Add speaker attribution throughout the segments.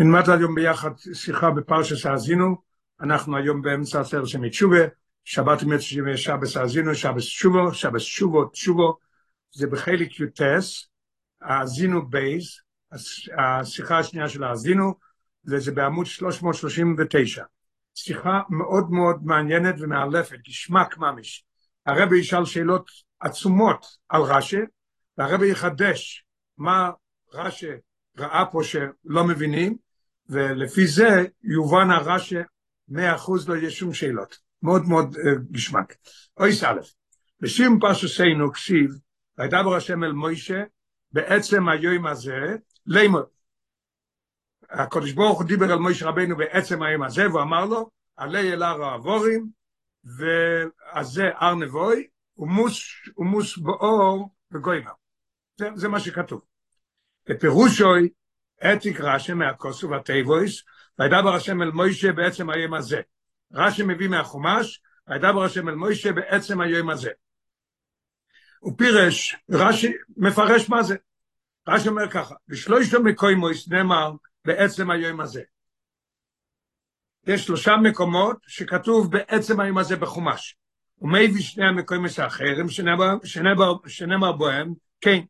Speaker 1: נלמד היום ביחד שיחה בפרשס האזינו, אנחנו היום באמצע הסר של מתשובה, שבת אמת שבס האזינו, שבס שובו, שבס שובו, תשובו, זה בחלק יוטס, האזינו בייז, השיחה השנייה של האזינו, וזה בעמוד 339. שיחה מאוד מאוד מעניינת ומאלפת, גשמק ממש. הרבי ישאל שאלות עצומות על רש"י, והרבי יחדש מה רש"י ראה פה שלא מבינים, ולפי זה יובן הרש"י מאה אחוז לא יהיה שום שאלות. מאוד מאוד גשמק. אוי סלף, בשים פרשוסנו כסיב, וידבר השם אל מוישה, בעצם היום הזה, לימוד. הקדוש ברוך הוא דיבר על מוישה רבנו בעצם היום הזה, והוא אמר לו, עלי אל הר העבורים, וזה הר נבוי, ומוס, באור וגוימה. זה, זה מה שכתוב. בפירושוי, אתיק רשם מהכוסו והטייבויס, וידבר השם אל מוישה בעצם היום הזה. רשם מביא מהחומש, וידבר השם אל מוישה בעצם היום הזה. הוא פירש, רש"י מפרש מה זה. רש"י אומר ככה, בשלושת מקוימויס נאמר בעצם היום הזה. יש שלושה מקומות שכתוב בעצם היום הזה בחומש. ומביא שני המקוימוס האחרים שנאמר בהם, כן.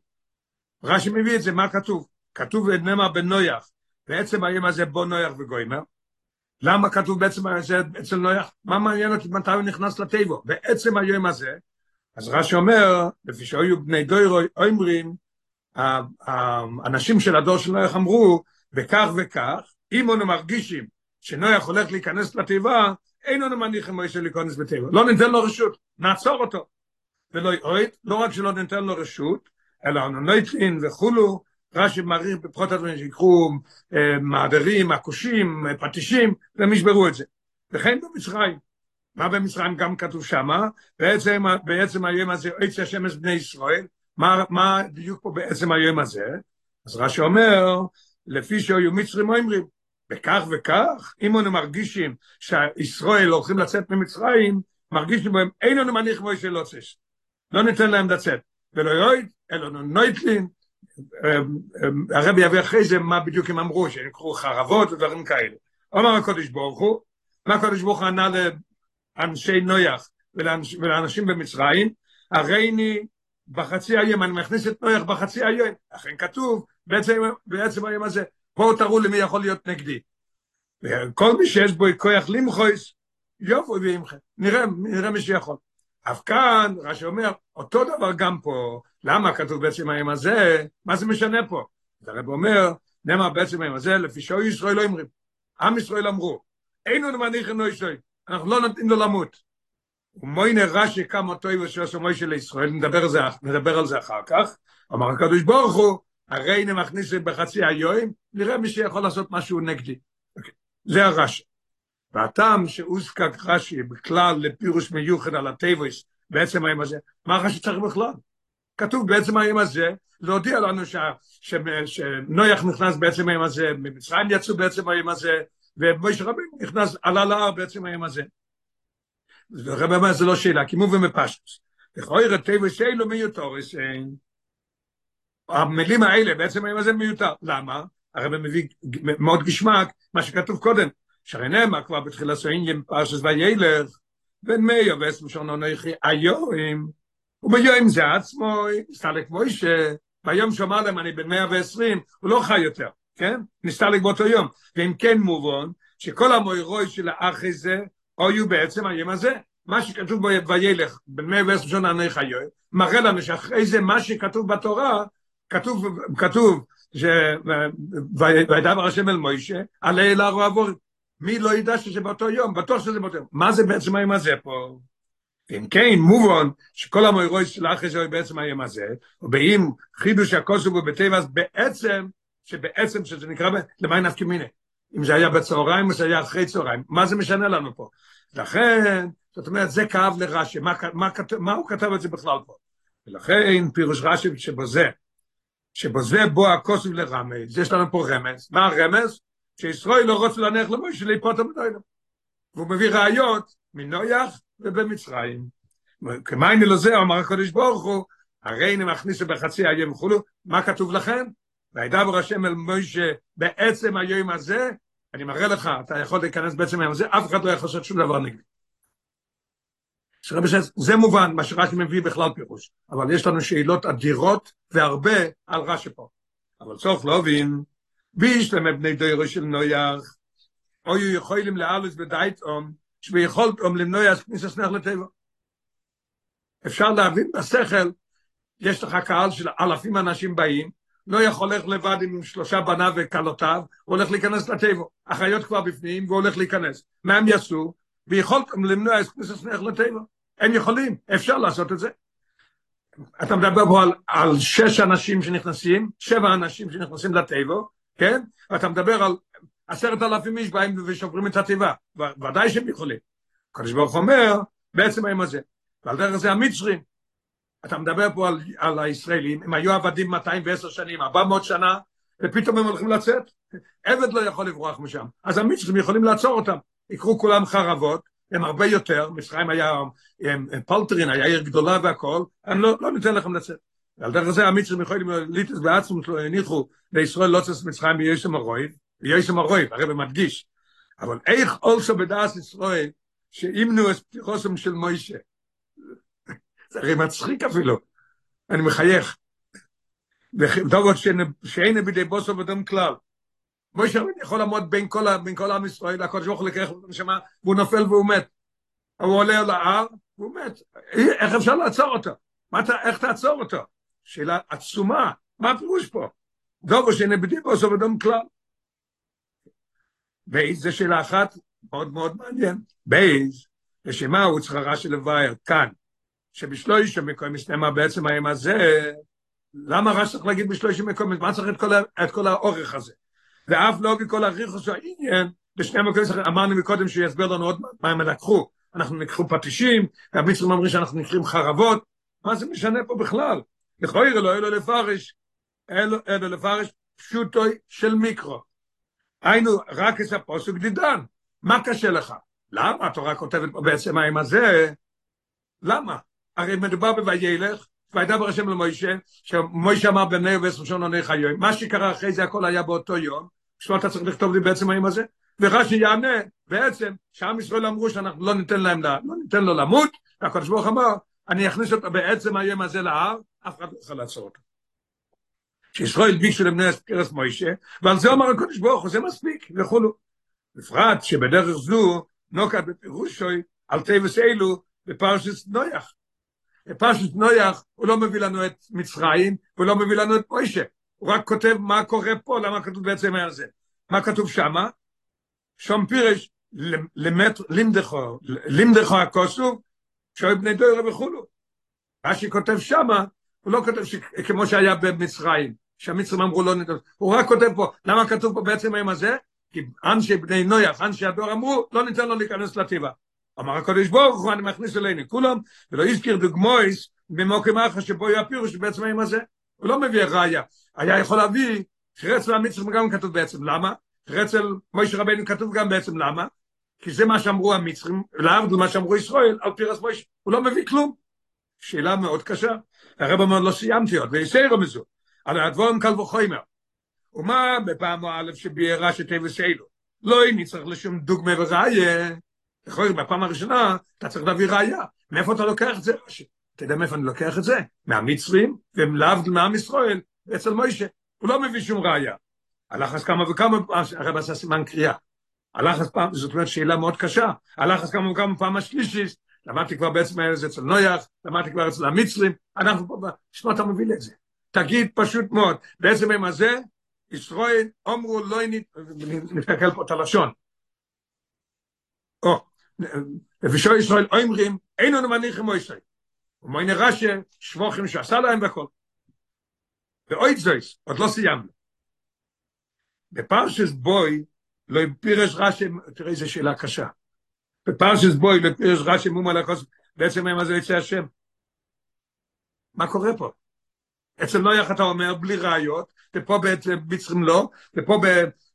Speaker 1: רש"י מביא את זה, מה כתוב? כתוב נאמר בנויח, בעצם היום הזה בו נויח וגוימר. למה כתוב בעצם הזה אצל נויח? מה מעניין אותי מתי הוא נכנס לטבע? בעצם היום הזה, אז רש"י אומר, לפי שהיו בני דוירו אומרים, האנשים של הדור של נויח אמרו, וכך וכך, אם אנו מרגישים שנויח הולך להיכנס לתיבה, אין אנו מניחים מוישה להיכנס בתיבה. לא ניתן לו רשות, נעצור אותו. ולא יועד, לא רק שלא ניתן לו רשות, אלא אנו נויטלין וכולו, רש"י מעריך בפחות הדברים שיקחו מעדרים, עכושים, פטישים, והם ישברו את זה. וכן במצרים. מה במצרים גם כתוב שמה? בעצם, בעצם היום הזה, עץ השמש בני ישראל, מה, מה בדיוק פה בעצם היום הזה? אז רש"י אומר, לפי שהיו מצרים אומרים, וכך וכך, אם אנו מרגישים שישראל הולכים לצאת ממצרים, מרגישים בהם, אין לנו מניח כמו שלא צש. לא ניתן להם לצאת. ולא יויד, אלא נויטלין, הרבי יביא אחרי זה מה בדיוק הם אמרו, שהם יקחו חרבות ודברים כאלה. אומר הקודש ברוך הוא, מה הקודש ברוך הוא ענה לאנשי נויח ולאנשים במצרים, הרי אני בחצי היום, אני מכניס את נויח בחצי היום, אכן כתוב בעצם, בעצם היום הזה, בואו תראו למי יכול להיות נגדי. וכל מי שיש בו כוח למחויס, יופו ועמכם, נראה, נראה מי שיכול. אף כאן, רש"י אומר, אותו דבר גם פה, למה כתוב בעצם היום הזה, מה זה משנה פה? אז הרב אומר, נאמר בעצם היום הזה, לפי שאוי ישראל לא אומרים, עם ישראל אמרו, אין לנו מניחים לא ישראל, אנחנו לא נותנים לו למות. ומוינה רש"י כמה טוב שעושה מוישה לישראל, נדבר על זה, נדבר על זה אחר כך, אמר הקדוש ברוך הוא, הרי אני מכניס בחצי היום, נראה מי שיכול לעשות משהו נגדי. זה הרש"י. והטעם שהוזקק רש"י בכלל לפירוש מיוחד על הטבעס בעצם היום הזה, מה רש"י צריך בכלל? כתוב בעצם היום הזה, להודיע לנו ש, ש, שנויח נכנס בעצם היום הזה, ממצרים יצאו בעצם היום הזה, ומשה רבינו נכנס, עלה להר בעצם היום הזה. הרב אומר, זה לא שאלה, כי מובן מפשטוס. לכאורה טבעס אלו מיותורס, המילים האלה בעצם היום הזה מיותר. למה? הרב מביא מאוד גשמק, מה שכתוב קודם, שהרי נאמר כבר בתחילה סוינגים פרשס וילך, בן מאיר ועשם שונו נויכי היום, וביום זה עצמו, נסתלק מוישה, ביום שאמר להם אני בן מאה ועשרים, הוא לא חי יותר, כן? נסתלק באותו יום. ואם כן מובן, שכל המוירוי של האח הזה, היו בעצם היום הזה. מה שכתוב וילך, בן מאה ועשרים שנה אני חיי, מראה לנו שאחרי זה מה שכתוב בתורה, כתוב, כתוב, וידבר השם אל מוישה, עלי אל הר מי לא ידע שזה באותו יום? בטוח שזה באותו יום. מה זה בעצם היום הזה פה? ואם כן, מובן שכל המוירוי של אחרי זה בעצם היום הזה, ובאם חידוש הכוסו בו בטבע, אז בעצם, שבעצם, שזה נקרא, למה נפקי מיני? אם זה היה בצהריים או זה היה אחרי צהריים, מה זה משנה לנו פה? לכן, זאת אומרת, זה כאב לרש"י, מה, מה, מה הוא כתב את זה בכלל פה? ולכן, פירוש רש"י שבו זה, שבו זה בו הכוסו לרמז, יש לנו פה רמז, מה הרמז? שישראל לא רוצה להניח למוישה להיפוטר מדוינו. והוא מביא ראיות מנויח ובמצרים. כמייני לזה, אמר הקדוש ברוך הוא, הרי מכניס בחצי היום וכולו, מה כתוב לכם? וידבר השם אל מוישה בעצם היום הזה, אני מראה לך, אתה יכול להיכנס בעצם היום הזה, אף אחד לא יכול לעשות שום דבר נגדי. זה מובן, מה שרש"י מביא בכלל פירוש, אבל יש לנו שאלות אדירות והרבה על רש"י פה. אבל צורך לא הבין, בישלם בני דוירו של נויח, אוי יכולים לאלוס בדייטום, שביכולתם למנוע כניסה סנך לטבע. אפשר להבין בשכל, יש לך קהל של אלפים אנשים באים, לא יכול ללכת לבד עם שלושה בניו וכלותיו, הוא הולך להיכנס לטבע. החיות כבר בפנים והוא הולך להיכנס. מה הם יעשו? ויכולתם למנוע את כניסה סנך לטבע. הם יכולים, אפשר לעשות את זה. אתה מדבר פה על, על שש אנשים שנכנסים, שבע אנשים שנכנסים לטבע, כן? ואתה מדבר על עשרת אלפים איש באים ושוברים את התיבה, ודאי שהם יכולים. הקדוש ברוך אומר, בעצם הם הזה. ועל דרך זה המצרים. אתה מדבר פה על, על הישראלים, הם היו עבדים 210 שנים, 400 שנה, ופתאום הם הולכים לצאת. עבד לא יכול לברוח משם. אז המצרים יכולים לעצור אותם. יקרו כולם חרבות, הם הרבה יותר, מצרים היה, הם, פולטרין, היה עיר גדולה והכל, הם לא, לא ניתן לכם לצאת. ועל דרך זה המצרים יכולים ליטוס בעצמם הניחו לישראל לא צס מצרים בישם הרויב, בישם הרויב, הרי במדגיש. אבל איך אולסו בדעת ישראל שאימנו את פתיחוסם של מוישה. זה הרי מצחיק אפילו, אני מחייך. ודובות שאין בידי בוסו ודם כלל. מוישה יכול לעמוד בין כל, עם ישראל, הקודש ברוך הוא לקח אותו נשמה, והוא נופל והוא מת. הוא עולה על ההר, והוא מת. איך אפשר לעצור אותו? איך תעצור אותו? שאלה עצומה, מה הפירוש פה? דובו שנבדי בו סוף אדום כלל. בייז זה שאלה אחת מאוד מאוד מעניין. בייז, לשמה הוא צריך רש"י לבאר כאן, שבשלוש המקום מסתמה בעצם היום הזה, למה רש"י צריך להגיד בשלוש המקום, מה צריך את כל, את כל האורך הזה? ואף לא בכל הריחוס העניין, בשני המקומות אמרנו מקודם שהוא יסביר לנו עוד מה הם לקחו. אנחנו נקחו פטישים, והמצרים אומרים שאנחנו נקחים חרבות, מה זה משנה פה בכלל? לכוי לא אלו לפרש, אלו, אלו לפרש פשוטוי של מיקרו. היינו, רק את הפוסק דידן. מה קשה לך? למה התורה כותבת פה בעצם האם הזה? למה? הרי מדובר בוילך, וידבר השם למוישה, שמוישה אמר בני ועשר שון עוני חיוי, מה שקרה אחרי זה הכל היה באותו יום, עכשיו אתה צריך לכתוב לי בעצם היום הזה, ורש"י יענה, בעצם, שעם ישראל אמרו שאנחנו לא ניתן להם, לא ניתן לו למות, והקדוש ברוך אמר, אני אכניס אותו בעצם היום הזה להר, אף אחד לא יכול לעצור אותו. שישראל ביקשו לבני ארץ מוישה, ועל זה אומר הקדוש ברוך הוא, זה מספיק, וכולו. בפרט שבדרך זו נוקט בפירושוי על טבעס אלו בפרשת נויח. בפרשת נויח הוא לא מביא לנו את מצרים, הוא לא מביא לנו את מוישה. הוא רק כותב מה קורה פה, למה כתוב בעצם על זה. מה כתוב שמה? שום פירש, לימדכו, לימדכו הכוסוב, שואל בני דוירה וכולו. רש"י כותב שמה, הוא לא כותב כמו שהיה במצרים, שהמצרים אמרו לא נדבר, הוא רק כותב פה, למה כתוב פה בעצם היום הזה? כי אנשי בני נויח, אנשי הדור אמרו, לא ניתן לו להיכנס לטבע. אמר הקדוש ברוך הוא, אני מכניס אלינו כולם, ולא הזכיר דוגמויס במוקם אחר שבו יהיה הפירוש בעצם היום הזה. הוא לא מביא ראיה. היה יכול להביא, שרצל המצרים גם כתוב בעצם, למה? שרצל מוישה רבינו כתוב גם בעצם, למה? כי זה מה שאמרו המצרים, להבדיל מה שאמרו ישראל, על פירס מוישה, הוא לא מביא כלום. שאלה מאוד קשה. הרב אומר, לא סיימתי עוד, ויסיירו מזו. על הדבורם קל וחומר. ומה בפעם א' שביערה שטבע שאלו? לא איני צריך לשום דוגמה וראיה. יכול להיות, בפעם הראשונה אתה צריך להביא ראיה. מאיפה אתה לוקח את זה? אתה יודע מאיפה אני לוקח את זה? מהמצרים, והם להבדיל מעם ישראל, אצל מוישה. הוא לא מביא שום ראיה. הלך אז כמה וכמה, הרב עשה סימן קריאה. הלך אז פעם, זאת אומרת שאלה מאוד קשה. הלך אז כמה וכמה פעם השלישית, למדתי כבר בעצם זה אצל נויח, למדתי כבר אצל המצרים, אנחנו פה, שמע אתה מוביל את זה. תגיד פשוט מאוד, בעצם הם הזה, ישראל אומרו לא נתקל פה את הלשון. או, ושואל ישראל אומרים, אין לנו מניחים או ישראל. ומוי נראה ששבוכים שעשה להם והכל. ואוי זויס, עוד לא סיימנו. בפרשס בוי, לא פירש רש"י, תראה איזה שאלה קשה. בפרשס בוי, לא פירש רש"י מום על הכוס, בעצם מה זה יצא השם. מה קורה פה? אצל נויח אתה אומר בלי ראיות, ופה בעצם לא, ופה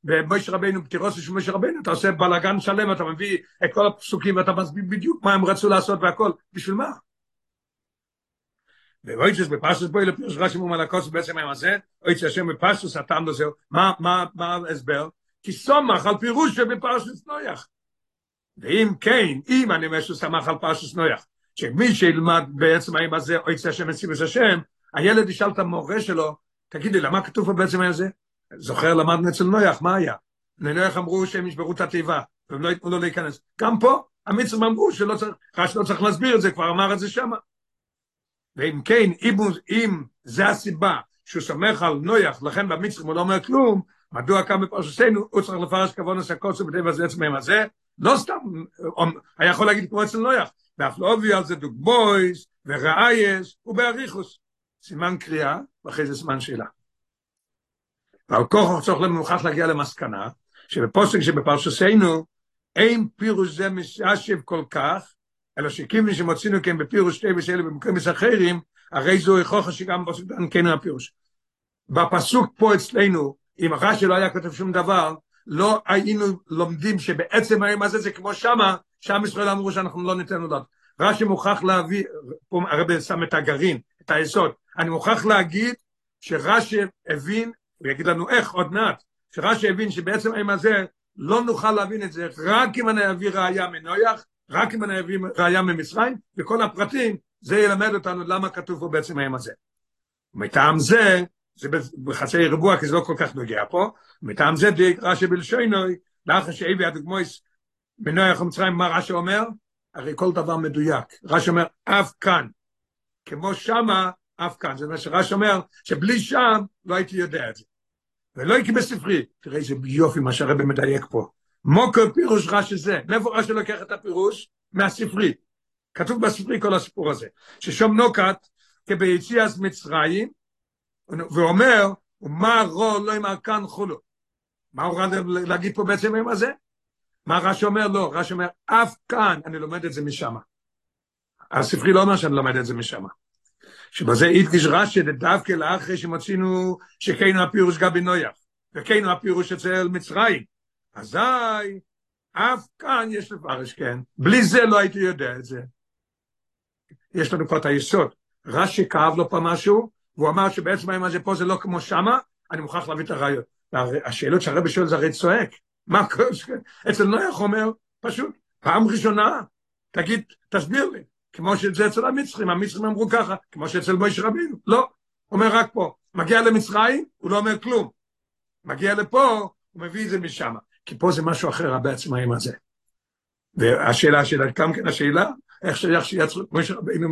Speaker 1: במויש רבינו, פטירוסי של מויש רבינו, אתה עושה בלאגן שלם, אתה מביא את כל הפסוקים ואתה מסביר בדיוק מה הם רצו לעשות והכל, בשביל מה? ואויצ'ס בפסוס בוי לפירוש רש"י מום על הכוס בעצם היום הזה, אויצ'ס השם בפסוס הטעם לזה, מה ההסבר? כי סומך על פירוש שבפרשס נויח. ואם כן, אם אני אומר שהוא סמך על פרשס נויח, שמי שילמד בעצם היום הזה, אויצ'ס השם מציבוס השם, הילד ישאל את המורה שלו, תגידי, למה כתוב פה בעצם הזה? זוכר, למדנו אצל נויח, מה היה? לנויח אמרו שהם ישברו את התיבה, והם לא יתנו לו להיכנס. גם פה, המצרים אמרו שלא צריך, רש לא צריך להסביר את זה, כבר אמר את זה שמה. ואם כן, אם, אם זה הסיבה שהוא סומך על נויח, לכן במצרים הוא לא אומר כלום, מדוע כאן בפרשתנו הוא צריך לפרש כבון הסקוסו בטבע זה עצמם הזה, לא סתם, היה יכול להגיד כמו אצל נויח, ואף לא הביאו על זה דוגבויס וראייס ובאריכוס. סימן קריאה, ואחרי זה סימן שאלה. ועל כוח צריך למוכח להגיע למסקנה, שבפוסק שבפרשתנו, אין פירוש זה מששב כל כך, אלא שכיוון שמוצאינו כן בפירוש שתי ושאלה במקרים אחרים, הרי זו הוכחה שגם בפסוק דן כן הפירוש. בפסוק פה אצלנו, אם רש"י לא היה כותב שום דבר, לא היינו לומדים שבעצם היום הזה זה כמו שמה, שם ישראל אמרו שאנחנו לא ניתן לדעת. רש"י מוכרח להביא, פה הרב שם את הגרעין, את היסוד. אני מוכרח להגיד שרש"י הבין, הוא יגיד לנו איך עוד מעט, שרש"י הבין שבעצם היום הזה לא נוכל להבין את זה רק אם אני אביא ראייה מנויח, רק אם אני אביא ראייה ממצרים, וכל הפרטים, זה ילמד אותנו למה כתוב פה בעצם היום הזה. מטעם זה, זה בחצי ריבוע, כי זה לא כל כך נוגע פה, מטעם זה די רש"י בלשונוי, לאחר שהביא הדוגמויס בנויח ומצרים, מה רש"י אומר? הרי כל דבר מדויק. רש"י אומר, אף כאן. כמו שמה, אף כאן. זה מה שרש"י אומר, שבלי שם לא הייתי יודע את זה. ולא יקי בספרי. תראה איזה יופי מה שהרבא מדייק פה. מוקר פירוש רש"י זה. מאיפה רש"י לוקח את הפירוש? מהספרי. כתוב בספרי כל הסיפור הזה. ששום נוקת כביציאס מצרים, ואומר, ומה רו לא יאמר כאן חולו. מה הוא רצה להגיד פה בעצם עם הזה? מה רש"י אומר? לא, רש"י אומר, אף כאן אני לומד את זה משם. הספרי לא אומר שאני לומד את זה משם. שבזה הדגיש רש"י דווקא לאחרי שמצינו שכנו הפירוש גבי נויח, וכנו הפירוש אצל מצרים. אזי, אף כאן יש לפרש, כן. בלי זה לא הייתי יודע את זה. יש לנו פה את היסוד. רש"י כאב לו פה משהו, והוא אמר שבעצם היום הזה פה זה לא כמו שמה, אני מוכרח להביא את הרעיון. השאלות שהרבי שואל זה הרי צועק. מה קורה? אצל נויח אומר, פשוט, פעם ראשונה, תגיד, תסביר לי. כמו שזה אצל המצרים, המצרים אמרו ככה, כמו שאצל מויש רבינו, לא, אומר רק פה, מגיע למצרים, הוא לא אומר כלום, מגיע לפה, הוא מביא את זה משם, כי פה זה משהו אחר בעצם העצמאים הזה. והשאלה שלה, גם כן השאלה, איך שייך שיצרו, מויש רבינו,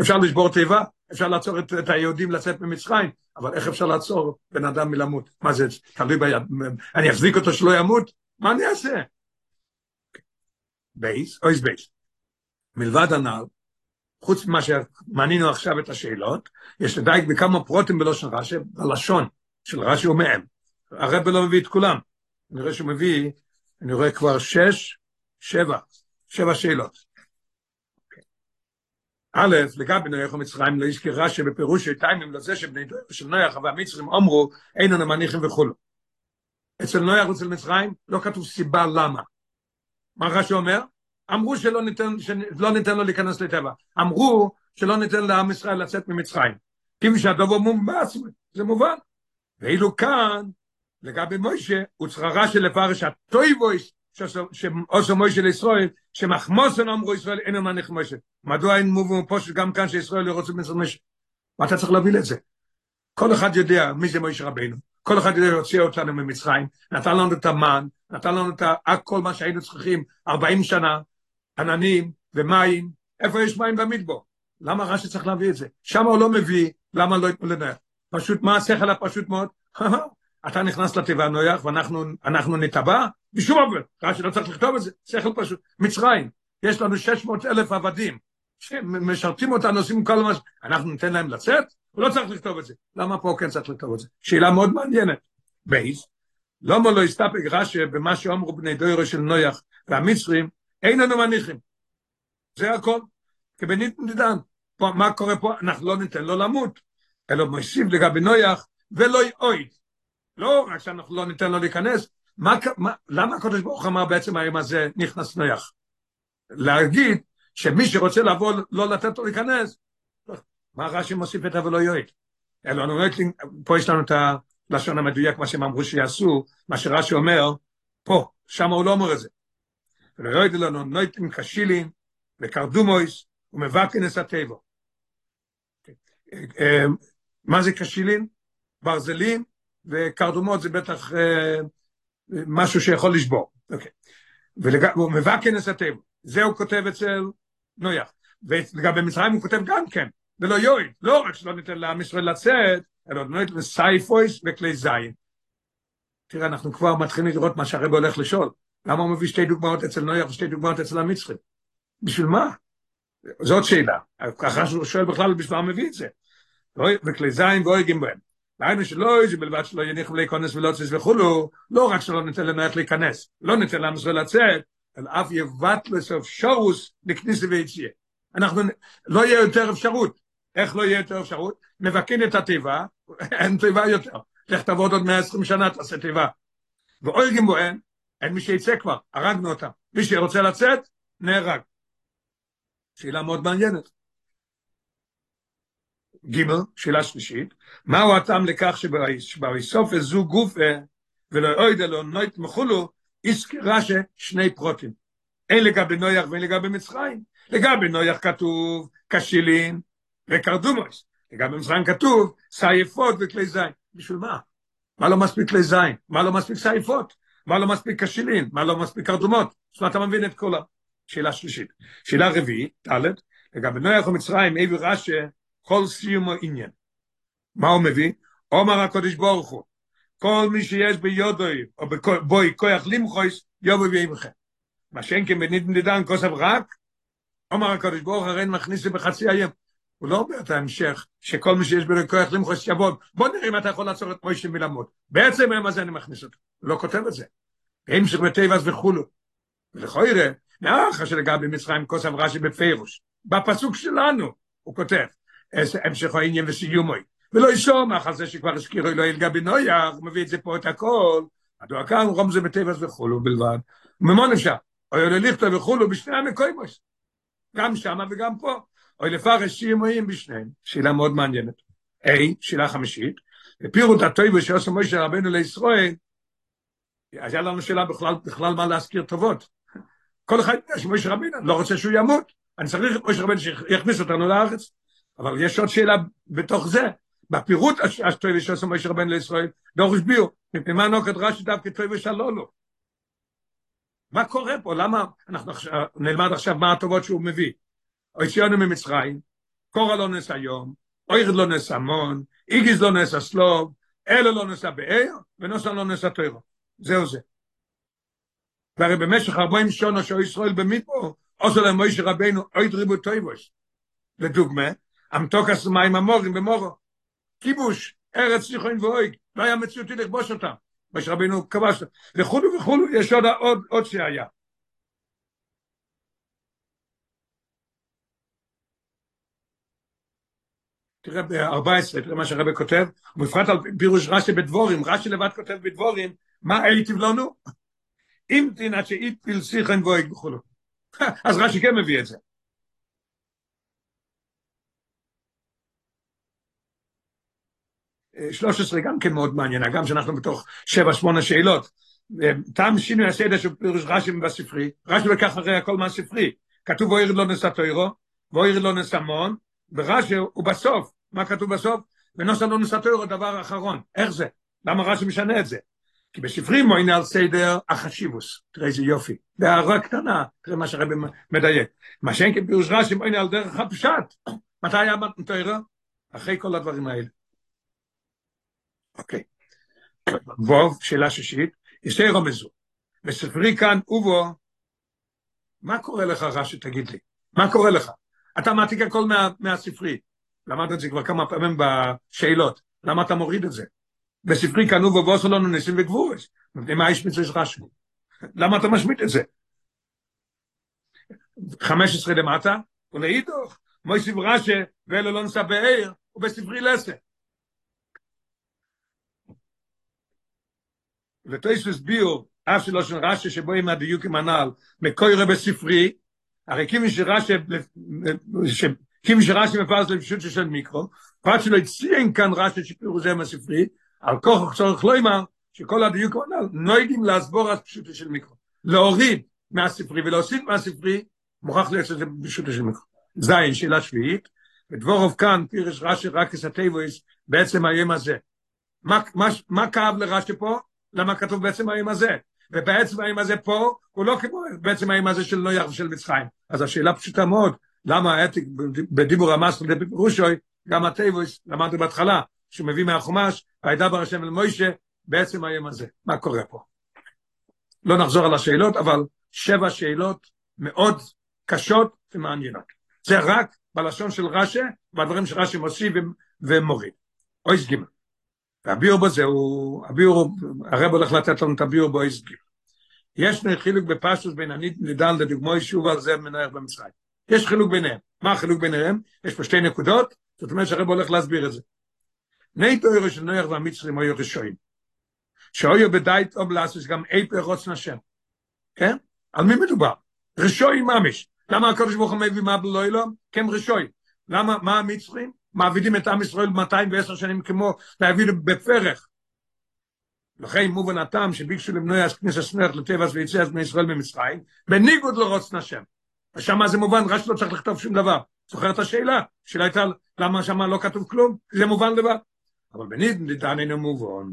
Speaker 1: אפשר לשבור תיבה, אפשר לעצור את, את היהודים לצאת ממצרים, אבל איך אפשר לעצור בן אדם מלמות? מה זה, תלוי ביד, אני אחזיק אותו שלא ימות? מה אני אעשה? בייס, אויס בייס. מלבד הנ"ל, חוץ ממה שמנינו עכשיו את השאלות, יש לדייק בכמה פרוטים בלושן רש"י, בלשון של רש"י ומהם. הרב לא מביא את כולם. אני רואה שהוא מביא, אני רואה כבר שש, שבע, שבע שאלות. א', לגבי נויח ומצרים, לא יזכיר רש"י בפירוש של טיימים לזה שבני של נויח והמצרים אמרו, אין לנו מניחים וכולו. אצל נויח ואצל מצרים לא כתוב סיבה למה. מה רש"י אומר? אמרו שלא ניתן, שלא ניתן לו להיכנס לטבע. אמרו שלא ניתן לעם ישראל לצאת ממצרים. כפי שהדובר מומבס, זה מובן. ואילו כאן, לגבי מוישה, הוא צריכה של לפרש הטויבויס, שעושו מוישה לישראל, שמחמוסן אמרו ישראל אין אמר נכמושה. מדוע אין מובן פושט גם כאן שישראל לא רוצה במצרים מוישה? מה אתה צריך להביא לזה? כל אחד יודע מי זה מוישה רבינו. כל אחד יודע להוציא אותנו ממצרים, נתן לנו את המן, נתן לנו את כל מה שהיינו צריכים 40 שנה, עננים ומים, איפה יש מים במדבור? למה רש"י צריך להביא את זה? שם הוא לא מביא, למה לא יתנו לנח? פשוט, מה השכל הפשוט מאוד? אתה נכנס לתיבה נויח ואנחנו נטבע? בשום אופן, רש"י לא צריך לכתוב את זה, שכל פשוט. מצרים, יש לנו 600 אלף עבדים, שמשרתים אותנו, עושים כל מה ש... אנחנו ניתן להם לצאת? הוא לא צריך לכתוב את זה. למה פה כן צריך לכתוב את זה? שאלה מאוד מעניינת. בייס, למה לא הסתפק רש"י במה שאומרו בני דוירו של נויח והמצרים, אין לנו מניחים. זה הכל. כבנית נידן. פה, מה קורה פה? אנחנו לא ניתן לו למות, אלא מוסיף לגבי נויח ולא יאויד. לא רק שאנחנו לא ניתן לו להיכנס, מה, מה, למה הקדוש ברוך אמר בעצם היום הזה נכנס נויח? להגיד שמי שרוצה לבוא לא לתת לו להיכנס, מה רש"י מוסיף את ולא יועיל? אלא אומר, פה יש לנו את הלשון המדויק, מה שהם אמרו שיעשו, מה שרש"י אומר, פה, שם הוא לא אומר את זה. ולא יועיל לנו נויטים קשילין וקרדומויס ומבקנס הטבע. מה זה קשילין? ברזלים, וקרדומות זה בטח משהו שיכול לשבור. אוקיי. והוא מבקנס הטבע. זה הוא כותב אצל נויח. ולגבי מצרים הוא כותב גם כן, ולא יועיל, לא רק שלא ניתן לעם ישראל לצאת, אלא נויט לסייפויס וכלי זין. תראה, אנחנו כבר מתחילים לראות מה שהרב הולך לשאול. למה הוא מביא שתי דוגמאות אצל נויח ושתי דוגמאות אצל המצרים? בשביל מה? זאת שאלה. ככה שהוא שואל בכלל בשביל מה מביא את זה. וכלי זין ואויגים בהם. והיינו שלא איזה בלבד שלא יניחו להיכנס ולא צס וכולו, לא רק שלא ניתן לנו איך להיכנס, לא ניתן לעם ישראל לצאת, אלא אף יבט לסוף שורוס לכניסה ויציאה. אנחנו, לא יהיה יותר אפשרות. איך לא יהיה יותר אפשרות? מבקין את התיבה, אין תיבה יותר. לך תעבוד עוד 120 שנה, תעשה תיבה. ואויגים בו אין, אין מי שיצא כבר, הרגנו אותם. מי שרוצה לצאת, נהרג. שאלה מאוד מעניינת. ג' שאלה שלישית, מהו הטעם לכך שבריסוף זו גוף ולא אוידה לו נוית מחולו, הזכירה ששני פרוטים. אין לגבי נויח ואין לגבי מצרים. לגבי נויח כתוב כשילין וקרדומוס. לגבי מצרים כתוב סייפות וכלי זין. בשביל מה? מה לא מספיק כלי זין? מה לא מספיק סייפות? מה לא מספיק כשילין? מה לא מספיק קרדומות? זאת אומרת, אתה מבין את כל השאלה שלישית. שאלה רביעית, ד', לגבי נויח ומצרים, אבי רש"י, כל סיום העניין. מה הוא מביא? אומר הקודש ברוך הוא, כל מי שיש ביודוי, או בוי כוח למחויס, יובו וימכם. מה שאין כן בנידן דידן כוסף רק, אומר הקודש ברוך הרי מכניס זה בחצי היום. הוא לא אומר את ההמשך, שכל מי שיש בו כוח למחויס יבוא, בוא נראה אם אתה יכול לעצור את מוישה מלמות. בעצם היום הזה אני מכניס אותו. הוא לא כותב את זה. המשך בטבעס וכולו. ולכל יראה, מאחר שלגבי מצרים כוסף רש"י בפירוש. בפסוק שלנו, הוא כותב, המשך העניין וסיומוי. ולא ישומח על זה שכבר הזכירו אלוהי לגבי נויח, מביא את זה פה את הכל, הדוע כאן רום זה וכולו בלבד. וממון אפשר, אוי לכתוב וכולו בשני המקוימוס. גם שמה וגם פה. אוי לפרש שימויים בשניהם. שאלה מאוד מעניינת. היי, שאלה חמישית, ופירוט הטויבו שעושה מוישה רבנו לישראל, אז היה לנו שאלה בכלל, בכלל מה להזכיר טובות. כל אחד יודע שמוישה רבנו, לא רוצה שהוא ימות. אני צריך את מוישה רבנו שיכניס אותנו לארץ. אבל יש עוד שאלה בתוך זה, בפירוט השטוי שעושה משה רבן לישראל, דורש ביו, מפני מה נוקד רש"י דווקא טוי ושלולו. מה קורה פה? למה אנחנו נלמד עכשיו מה הטובות שהוא מביא? אויציונו ממצרים, קורא לא נס היום, אוירד לא נס המון, איגיז לא נס הסלוב, אלו לא נס הבאר, ונוסן לא נס התוירו. זהו זה. והרי במשך 40 שנה שהוא ישראל במיפו, עושה להם מוישה רבנו, אויד ריבו טויבוס. לדוגמה, אמתוקס מים המורים במורו. כיבוש, ארץ סיכון ואויג, לא היה מציאותי לכבוש אותם. מה שרבינו כבש, וכולו וכולו, יש עוד, עוד, עוד שהיה. תראה ב-14, תראה מה שהרבי כותב, ובפרט על פירוש רש"י בדבורים, רש"י לבד כותב בדבורים, מה הייטיב לנו? אם תינת שאיתפיל סיכון ואויג וכולו. אז רש"י כן מביא את זה. 13 גם כן מאוד מעניין, גם שאנחנו בתוך 7-8 שאלות. טעם שינוי הסדר של פירוש רש"י בספרי, רש"י לקח הרי הכל מהספרי. כתוב ואוירד לא נשא תוירו, ואוירד לא נשא מון, ורש"י הוא בסוף, מה כתוב בסוף? ונוסע לא נשא תוירו דבר אחרון. איך זה? למה רש"י משנה את זה? כי בספרים מוינה על סדר החשיבוס, תראה איזה יופי, בהערה קטנה, תראה מה שהרבי מדייק. מה שאין כפירוש רש"י מוינה על דרך הפשט. מתי היה מתוירו? אחרי כל הדברים האלה. אוקיי. ווב, שאלה שישית, יסי רומזו. בספרי כאן, ובו, מה קורה לך רש"י, תגיד לי? מה קורה לך? אתה מעתיק הכל מה, מהספרי. למדת את זה כבר כמה פעמים בשאלות. למה אתה מוריד את זה? בספרי כאן, ובו, ועושה לנו ניסים וגבורס. מה יש מצווה רש"י? למה אתה משמיט את זה? 15 למטה, ולהידוך, מויסיב רש"י, ואלו לא נסע בעיר, ובספרי לסה. ותויס וסביעו, אף שלא של רשי שבו עם הדיוק עם הנעל, מקוירה בספרי, הרי כימי שרשי, כימי שרשי מפרס לפשוט של מיקרו, פרט שלא הציין כאן רשי שפירו זה עם הספרי, על כוח וצורך לא אמר, שכל הדיוק עם לא יודעים להסבור את פשוט של מיקרו, להוריד מהספרי ולהוסיף מהספרי, מוכרח להיות שזה פשוט של מיקרו. זין, שאלה שביעית, ודבורוב כאן, פירש רשי רק כסתיבויס, בעצם היום הזה. מה, מה, מה כאב לרשי פה? למה כתוב בעצם היום הזה? ובעצם היום הזה פה, הוא לא כמו בעצם היום הזה של נויח ושל מצחיים. אז השאלה פשוטה מאוד, למה העתיק בדיבור המסר בפירושוי, גם התיבויס, למדנו בהתחלה, שהוא מביא מהחומש, וידבר השם אל מוישה, בעצם היום הזה. מה קורה פה? לא נחזור על השאלות, אבל שבע שאלות מאוד קשות ומעניינות. זה רק בלשון של רש"י, בדברים שרש"י מוסיף ומוריד. אויס גימל. והביאור בו זהו, הביאור, הרב הולך לתת לנו את הביאור בו גימל. יש חילוק בפשטוס בין הנידן לדוגמו שוב על זה מנהר במצרים. יש חילוק ביניהם. מה החילוק ביניהם? יש פה שתי נקודות, זאת אומרת שהרב הולך להסביר את זה. ני תוירו של נויח והמצרים היו רשועים. שאויו בדייט אובלאס גם אי פרוץ נשם. כן? על מי מדובר? רשוי ממש. למה הקדוש ברוך הוא מביא מה בלוילו? כן רשוי. למה, מה המצרים? מעבידים את עם ישראל 210 שנים כמו להעביד בפרך. לכן מובן הטעם שביקשו למנוע כניסה סנרת לטבעס ויציאת בני ישראל במצרים, בניגוד לרוץ נשם. ושם זה מובן, רק לא צריך לכתוב שום דבר. זוכר את השאלה? השאלה הייתה למה שם לא כתוב כלום? זה מובן לבד. אבל בניגוד אינו מובן.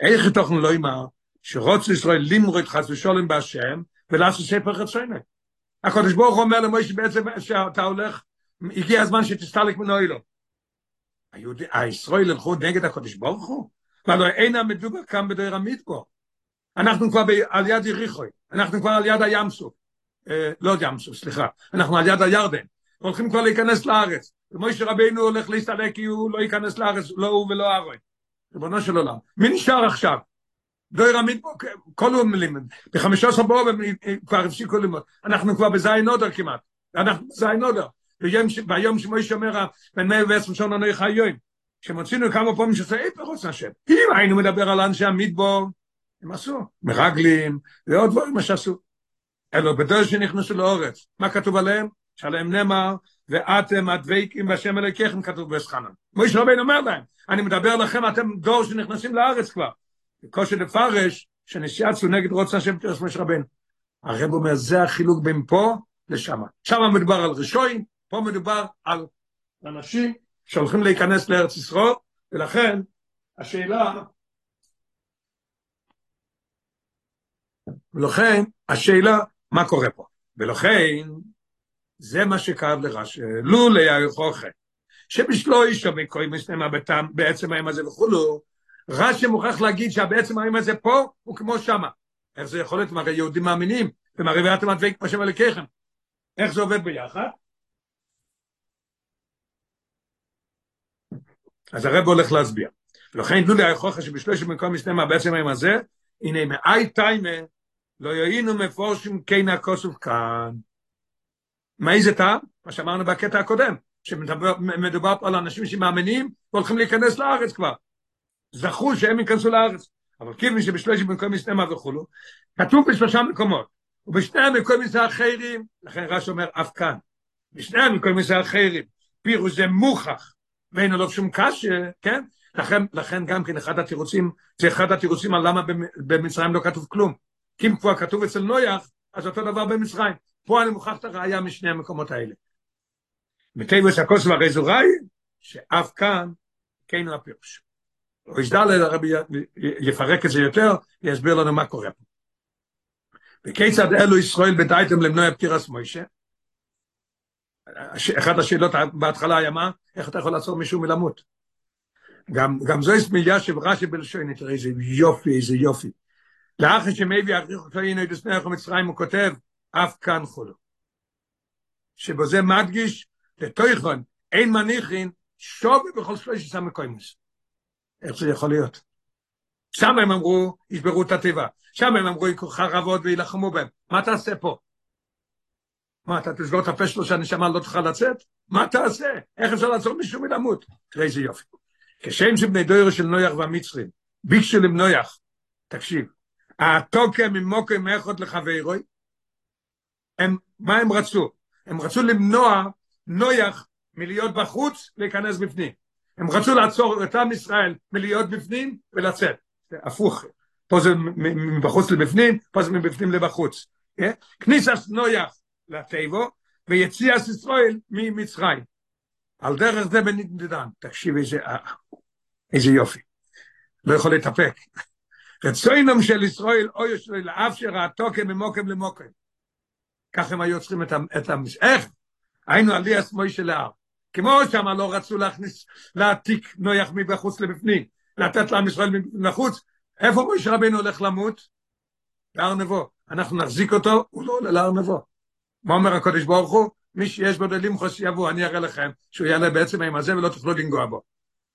Speaker 1: איך תוכן לא יאמר שרוץ ישראל למרות חס ושולם בהשם ולעשות ספר חצוינה. הקדוש ברוך הוא אומר למוישה בעצם שאתה הולך, הגיע הזמן שתסתלק מנוילו. היהודי, הישראל הלכו נגד הקדוש ברוך הוא? והלוא אין המדובר כאן בדרך המדבור. אנחנו כבר על יד יריחוי, אנחנו כבר על יד הים סוף, אה, לא ים סוף, סליחה, אנחנו על יד הירדן, הולכים כבר להיכנס לארץ. ומוישה רבינו הולך להסתלק כי הוא לא ייכנס לארץ, לא הוא ולא ארוי. ריבונו של עולם. מי נשאר עכשיו? דויר פה, כל הוא לימד. בחמישה עשר באוב כבר הפסיקו ללמוד. אנחנו כבר בזין אודר כמעט. אנחנו בזין אודר. ביום שמויש אומר, בן מאה ועשרים שונה נוי חיון. שמוצאנו כמה פעמים שזה אי פרוץ נשם. אם היינו מדבר על אנשי המדבור, הם עשו. מרגלים, ועוד דברים מה שעשו. אלו בדור שנכנסו לאורץ. מה כתוב עליהם? שעליהם נאמר, ואתם הדבקים בשם אלוקיכם כתוב בסחנן. מויש רבינו אומר להם, אני מדבר לכם, אתם דור שנכנסים לארץ כבר. כושר לפרש, שנשיאצו נגד רוצה השם תרס מויש רבינו. הרב אומר, זה החילוק בין פה לשם. שם מדובר על רשויים, פה מדובר על אנשים שהולכים להיכנס לארץ ישראל, ולכן השאלה, ולכן השאלה, מה קורה פה? ולכן, זה מה שכאב לרש"י, לו ליהוכחה, שבשלו איש שווה כוי מסתמה בעצם היום הזה וכולו, רש"י מוכרח להגיד שהבעצם היום הזה פה הוא כמו שמה. איך זה יכול להיות? הרי יהודים מאמינים, ומרי ואתם הדבק כמו שם אלוקיכם. איך זה עובד ביחד? אז הרב הולך להסביר. ולכן לו ליהוכחה שבשלוש מקום מסתמה בעצם היום הזה, הנה מאי טיימה לא יהינו מפורשים כן הכוסוף כאן. מאיזה טעם? מה שאמרנו בקטע הקודם, שמדובר פה על אנשים שמאמינים והולכים להיכנס לארץ כבר. זכו שהם ייכנסו לארץ. אבל כיוון שבשלוש מקום מסתמה וכולו, כתוב בשלושה מקומות, ובשני המקום מסתמה אחרים, לכן רש אומר אף כאן, בשני המקום מסתמה אחרים, פירוש זה מוכח, ואין עליו שום קשה, כן? לכן, לכן גם כן אחד התירוצים, זה אחד התירוצים על למה במצרים לא כתוב כלום. כי אם כבר כתוב אצל נויח, אז אותו דבר במצרים. פה אני מוכרח את הראייה משני המקומות האלה. מטבע הכוס והרי זו ראי, שאף כאן כן הוא הפירוש. או ישדל הרבי יפרק את זה יותר, ויסביר לנו מה קורה פה. וכיצד אלו ישראל בדייתם למנוע פטירס מוישה? אחת השאלות בהתחלה היה מה? איך אתה יכול לעצור מישהו מלמות? גם, גם זו הסמיליה שברש"י בלשון, תראה איזה יופי, איזה יופי. לאחר שמביא אותו הנה את הסנח ומצרים, הוא כותב, אף כאן חולו. שבו זה מדגיש, לתויכון, אין מניחין, שובי בכל שלושת המקוימוס. איך זה יכול להיות? שם הם אמרו, ישברו את הטבע. שם הם אמרו, יקחו חרבות וילחמו בהם. מה תעשה פה? מה, אתה תסגור את הפה שלו שהנשמה לא תוכל לצאת? מה תעשה? איך אפשר לעצור מישהו מלמות? תראה איזה יופי. כשם שבני דוירו של נויח והמצרים, ביקשו למנויח, תקשיב, התוקם ממוקם מאחות לחברוי, הם, מה הם רצו? הם רצו למנוע נויח מלהיות בחוץ להיכנס בפנים. הם רצו לעצור את עם ישראל מלהיות בפנים ולצאת. הפוך. פה זה מבחוץ לבפנים, פה זה מבפנים לבחוץ. כניסס נויח לטבו ויציאס ישראל ממצרים. על דרך זה בנדדן. תקשיב איזה, איזה יופי. לא יכול להתאפק. רצוינם של ישראל אוי ישראל לאף שראתו כממוקם למוקם. ככה הם היו צריכים את המש... איך? היינו עליאס מוישה להר. כמו שם לא רצו להכניס, להעתיק נויח מבחוץ לבפנים, לתת לעם ישראל מבחוץ, איפה מוישה רבינו הולך למות? להר נבו. אנחנו נחזיק אותו, הוא לא עולה להר נבו. מה אומר הקודש ברוך הוא? מי שיש בו דלים חוס יבוא, אני אראה לכם שהוא יעלה בעצם עם הזה ולא תוכלו לנגוע בו.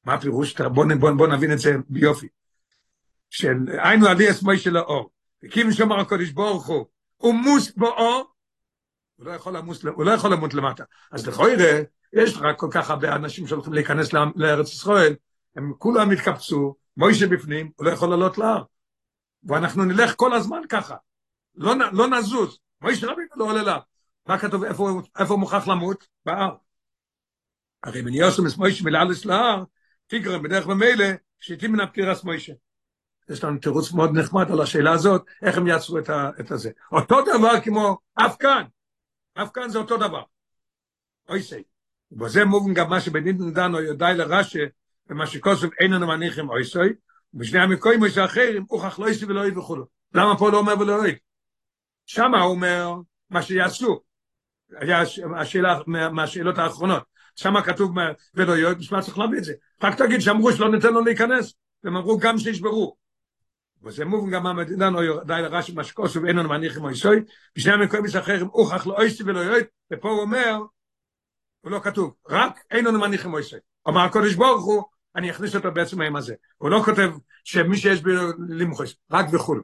Speaker 1: מה הפירוש? בוא, בוא, בוא נבין את זה ביופי. של היינו עליאס מוישה לאור. וקים שומר הקודש ברוך הוא, הוא מוס באור, הוא לא יכול למוס, הוא לא יכול למות למטה. אז לכוירא, יש רק כל כך הרבה אנשים שהולכים להיכנס לארץ ישראל, הם כולם התקבצו, מוישה בפנים, הוא לא יכול לעלות להר. ואנחנו נלך כל הזמן ככה, לא, לא נזוז, מוישה רבינו לא עולה להר. מה כתוב, איפה, איפה הוא מוכרח למות? בהר. הרי בן יוסמס מוישה מלאלס להר, פיגרם בדרך במילא, שיתים מן הפטירס מוישה. יש לנו תירוץ מאוד נחמד על השאלה הזאת, איך הם יעצרו את, ה, את הזה. אותו דבר כמו אף כאן, אף כאן זה אותו דבר. אוי סי. ובזה מובן גם מה שבניתן דנו יודעי לרשא, ומה שכוסף איננו מניחים אוי סי, ובשני המקוים יש אחרים, אוכח לא יסי ולא יביא וכולו. למה פה לא אומר ולא יביא? שמה הוא אומר מה שיעשו. היה השאלה, מהשאלות האחרונות. שמה כתוב ולא יביא, בשביל צריך להביא את זה. רק תגיד שאמרו שלא ניתן לו להיכנס, והם אמרו גם שישברו. וזה מובן גם המדינה לא יורדי לרש"י מה שכוסו ואין לנו מניחים או יסוי, בשני המקומים אחרים הוכח לא אויסי ולא יויד, ופה הוא אומר, הוא לא כתוב, רק אין לנו מניחים או יסוי. אמר הקודש ברוך הוא, אני אכניס אותו בעצם היום הזה. הוא לא כותב שמי שיש בי למחוס, רק וכו'.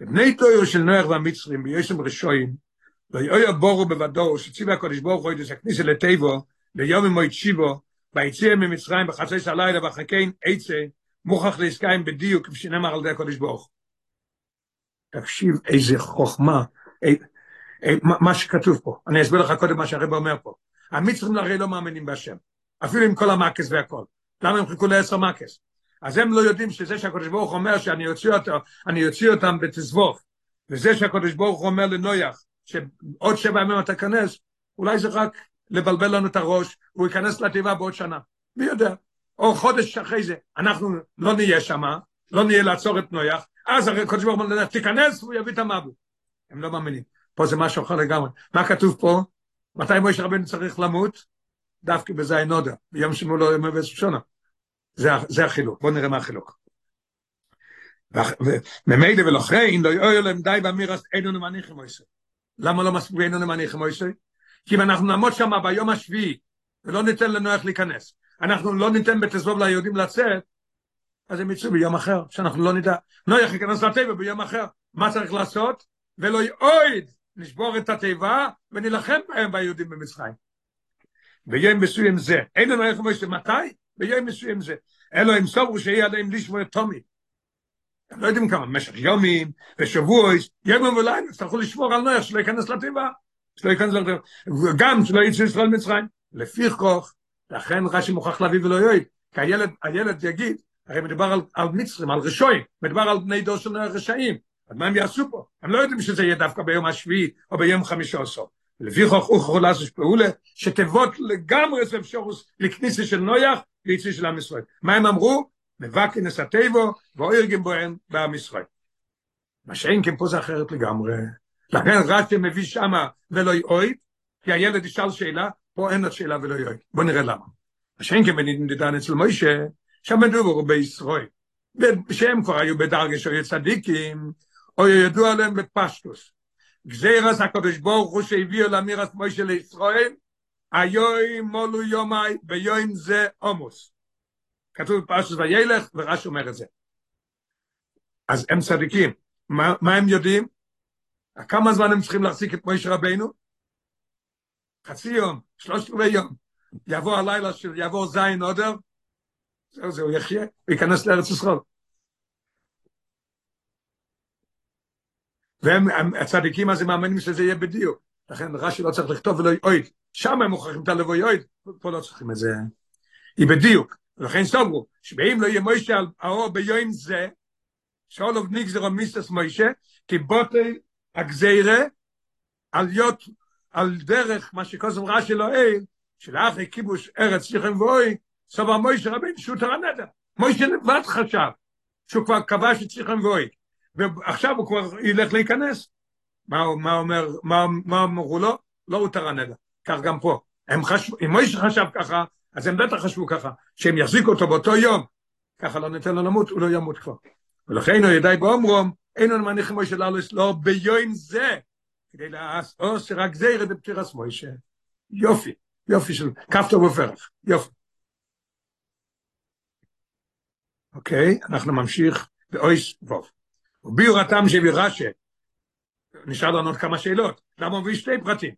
Speaker 1: בני תויר של נויח והמצרים ביושם רשויים, ויואי בורו בוודאו, שציבי הקודש ברוך הוא ידעס הכניסה לטבו, ביום מועד שיבו, ביציאה ממצרים בחצי סלילה וחכין עצה, מוכח לעסקיים בדיוק, כפי שנאמר על ידי הקודש ברוך. תקשיב איזה חוכמה, מה, שכתוב פה. אני אסביר לך קודם מה שהרב אומר פה. המצרים הרי לא מאמינים בהשם, אפילו עם כל המקס והכל. למה הם חיכו לעשר מקס? אז הם לא יודעים שזה שהקודש ברוך אומר שאני אוציא, אותו, אני אוציא אותם בתזבוך, וזה שהקודש ברוך אומר לנויח, שעוד שבע ימים אתה כנס, אולי זה רק לבלבל לנו את הראש, הוא ייכנס לתיבה בעוד שנה. מי יודע? או חודש אחרי זה, אנחנו לא נהיה שם, לא נהיה לעצור את נויח, אז הרי קודש ברוך הוא תיכנס והוא יביא את המבו. הם לא מאמינים. פה זה משהו אחר לגמרי. מה כתוב פה? מתי משה רבנו צריך למות? דווקא בזין נודע, ביום שמולו יום אבס שונה. זה, זה החילוק, בואו נראה מה החילוק. וממילא ולכן לא יאויר להם די באמירס אינו נמניחים מויסי. למה לא מספיק אינו נמניחים מויסי? כי אם אנחנו נעמוד שם ביום השביעי ולא ניתן לנוח להיכנס, אנחנו לא ניתן בתזבוב ליהודים לצאת, אז הם יצאו ביום אחר, שאנחנו לא נדע. נויח ייכנס לטבע ביום אחר. מה צריך לעשות? ולא יאויד נשבור את התיבה ונילחם בהם ביהודים במצרים. ביום מסוים זה. אין לנו איך מוישה מתי? ביום מסוים זה. אלו הם סוברו שיהיה עליהם לשמור את תומי. לא יודעים כמה, במשך יומים ושבועס, יומים ולילה, יצטרכו לשמור על נויח שלא ייכנס לתיבה. שלא ייכנס לתיבה. וגם שלא יצאו ישראל מצרים. לפי כוח, לכן רש"י מוכרח להביא ולא יועיל, כי הילד, הילד יגיד, הרי מדובר על, על מצרים, על רשועים, מדובר על בני דור של רשעים, אז מה הם יעשו פה? הם לא יודעים שזה יהיה דווקא ביום השביעי או ביום או סוף. לפי חוק אוכלו לעשות פעולה, שתבות לגמרי זה אפשרוס לכניסה של נויח ויציא של עם ישראל. מה הם אמרו? מבקי נסתיבו ואוירגים בוהם בעם ישראל. מה שאין כן פה זה אחרת לגמרי. לכן רש"י מביא שמה ולא יאויד, כי הילד ישאל שאלה, פה אין עוד שאלה ולא יועד. בוא נראה למה. השם כבנית נדדן אצל מוישה, שם מדובר בישראל. שהם כבר היו בדרגה שהיו צדיקים, או ידוע עליהם בפשטוס. גזיר אז הקדוש ברוך הוא שהביאו לאמירת מוישה לישראל, היוי מולו יומי ביום זה עומוס. כתוב בפשטוס וילך, ורש אומר את זה. אז הם צדיקים. מה, מה הם יודעים? כמה זמן הם צריכים להחזיק את מוישה רבינו? חצי יום, שלושת רבעי יום, יבוא הלילה של יבוא זין עודר, זהו זה, הוא יחיה, הוא ייכנס לארץ ישראל. והם, הצדיקים אז הם מאמינים שזה יהיה בדיוק. לכן רש"י לא צריך לכתוב ולא אוי, שם הם מוכרחים את הלוויות, פה לא צריכים את זה. היא בדיוק. ולכן סוברו, שבאים לא יהיה מוישה על האור ביום זה, שאולוב נגזר מיסטס מוישה, כי בוטי הגזירה, על יות, על דרך, מה שכוסם רש"י לא אין, שלאחרי כיבוש ארץ שיכם ואוי, סובר מוישה רבין שהוא תרא נדר. מוישה לבד חשב, שהוא כבר כבש את שיכם ואוי, ועכשיו הוא כבר ילך להיכנס. מה, מה אומר, מה, מה אמרו לו? לא הוא תרא נדר. כך גם פה. הם חשבו, אם מוישה חשב ככה, אז הם בטח חשבו ככה, שהם יחזיקו אותו באותו יום, ככה לא ניתן לו למות, הוא לא ימות כבר. ולכן הוא ידעי באומרום, אין לנו מניחים מוישה לאלוס, לא ביום זה, כדי לעשות שרק זה ירד בפטירס מוישה. יופי, יופי של כפתור ופרח, יופי. אוקיי, אנחנו ממשיך באויס ווב. וביור התם שהביא רשא, נשאר לנו עוד כמה שאלות, למה הוא מביא שתי פרטים?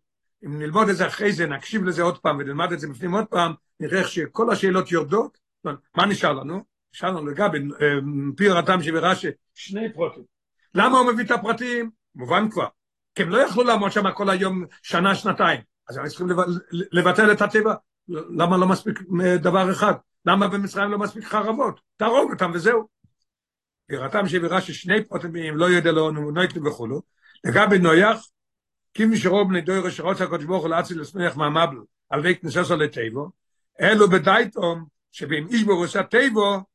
Speaker 1: אם נלמוד את זה אחרי זה, נקשיב לזה עוד פעם ונלמד את זה בפנים עוד פעם, נראה שכל השאלות יורדות, מה נשאר לנו? נשאר לנו לגבי פיר התם שברש"י, שני פרוטים. למה הוא מביא את הפרטים? מובן כבר. כי הם לא יכלו לעמוד שם כל היום שנה, שנתיים. אז הם צריכים לבטל את הטבע. למה לא מספיק דבר אחד? למה במצרים לא מספיק חרבות? תהרוג אותם וזהו. פירתם שברש"י שני פרוטים, לא יודע לא נויטל וכולו. לגבי נויח, kim shrob ne doy re shrot kot shvokh la atzil smekh ma mabl al vek nesa sol tevo elo bedaitom shbim ish bo rosh tevo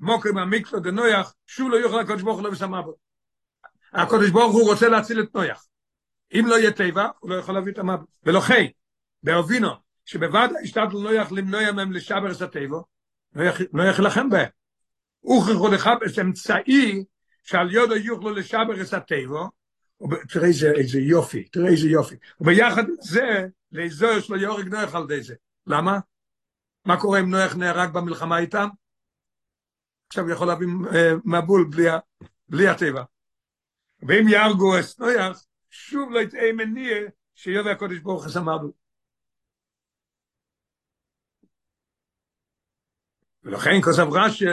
Speaker 1: mokh im mikto de noyach shul lo yochla kot shvokh lo samab a kot shvokh hu rosh la atzil et noyach im lo yeteva hu lo yochla vit mab velo khay beovino שבבד השתת נויח למנוי המם לשבר את הטבו, נויח לכם בה. הוא חכו לך באמצעי שעל יודו יוכלו לשבר את הטבו, תראה איזה, איזה יופי, תראה איזה יופי. וביחד עם זה, לאזור שלו יורג נוח על די זה. למה? מה קורה אם נוח נהרג במלחמה איתם? עכשיו הוא יכול להביא אה, מבול בלי, בלי הטבע. ואם יהרגו את נוח, שוב לא יתאה מניע שיובא הקודש ברוך הוא מבול. ולכן כוסף רש"י,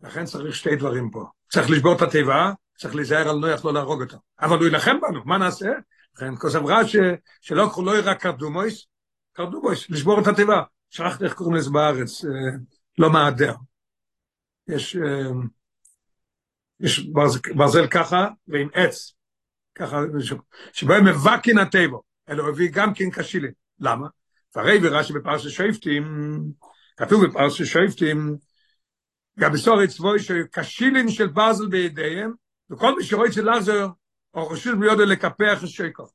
Speaker 1: לכן צריך שתי דברים פה. צריך לשבור את התיבה, צריך להיזהר על נויח לא להרוג אותו. אבל הוא ילחם בנו, מה נעשה? לכן כוסף רש"י, שלא קחו לא רק קרדומויס, קרדומויס, לשבור את התיבה. שכחתי איך קוראים לזה בארץ, לא מעדר. יש, יש ברזל ככה, ועם עץ, ככה, שבו הם מבקין הטבע, אלא הוא הביא גם כן כשילין. למה? והרי ורש"י בפרשת שופטים, כתוב בפרשת שופטים, גם בסורי צבוי שכשילין של ברזל בידיהם, וכל מי שרואה אצל לחזר, או חושב מיודו לקפח שייקו.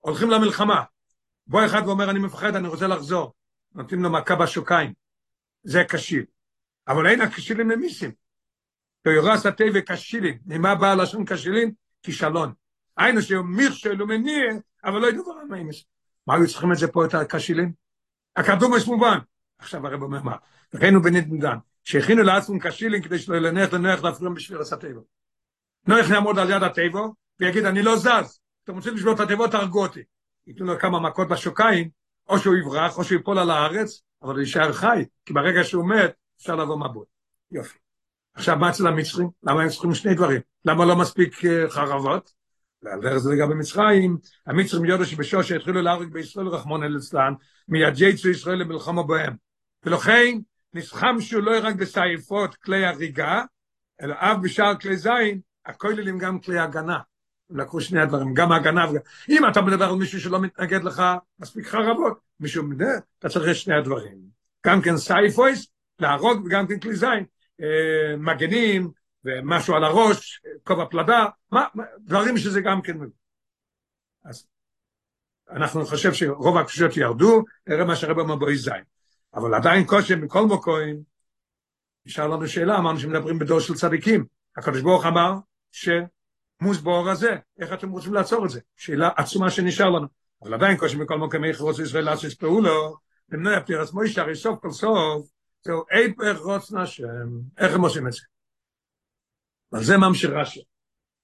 Speaker 1: הולכים למלחמה. בוא אחד ואומר, אני מפחד, אני רוצה לחזור. נותנים לו מכה בשוקיים. זה כשיל. אבל אין הכשילים למיסים. תוירס התה וכשילים. ממה בא לשון כשילין? כישלון. היינו שמכשל הוא מניע, אבל לא ידעו כבר מה אימס. מה היו צריכים את זה פה, את הכשילים? הקרדומוס מובן. עכשיו הרב אומר מה. הוא בנית מדן. שהכינו לעצמם כשילין כדי שלא ילנח לנוח להפריע בשביל הסטבע. נוח יעמוד על יד הטבו ויגיד, אני לא זז. אתם רוצים לשבור את הטבו, תהרגו אותי. ייתנו לו כמה מכות בשוקיים, או שהוא יברח, או שהוא ייפול על הארץ, אבל הוא יישאר חי, כי ברגע שהוא מת, אפשר לבוא מבול. יופי. עכשיו, מה אצל המצרים? למה הם צריכים שני דברים? למה לא מספיק חרבות? ועל דרך זה לגבי מצרים, המצרים יודו שבשוש שהתחילו להרוג בישראל אצלן, מיד יצאו ישראל למלחמה בהם. ולכן, נסחמשו לא רק בסייפות כלי הריגה, אלא אף בשאר כלי זין, הכוללים גם כלי הגנה. לקחו שני הדברים, גם הגנה וגם... אם אתה מדבר על מישהו שלא מתנגד לך, מספיק חרבות, מישהו מדבר, אתה צריך שני הדברים. גם כן סייפויס, להרוג, וגם כן כלי זין, אה, מגנים, ומשהו על הראש, כובע פלדה, מה, דברים שזה גם כן... אז אנחנו חושב שרוב הקושיות ירדו, נראה מה שהרבא מבוי זין. אבל עדיין קושי מכל מקום, נשאר לנו שאלה, אמרנו שמדברים בדור של צדיקים. הקדוש ברוך אמר, שמוסבור הזה, איך אתם רוצים לעצור את זה? שאלה עצומה שנשאר לנו. אבל עדיין קושי מכל מקום, איך רוצה ישראל לעשות פעולו, למנוע פטירס מוישה, הרי סוף כל סוף, זהו איפך רוצנה השם, איך הם עושים את זה? אז זה ממשיך רש"י.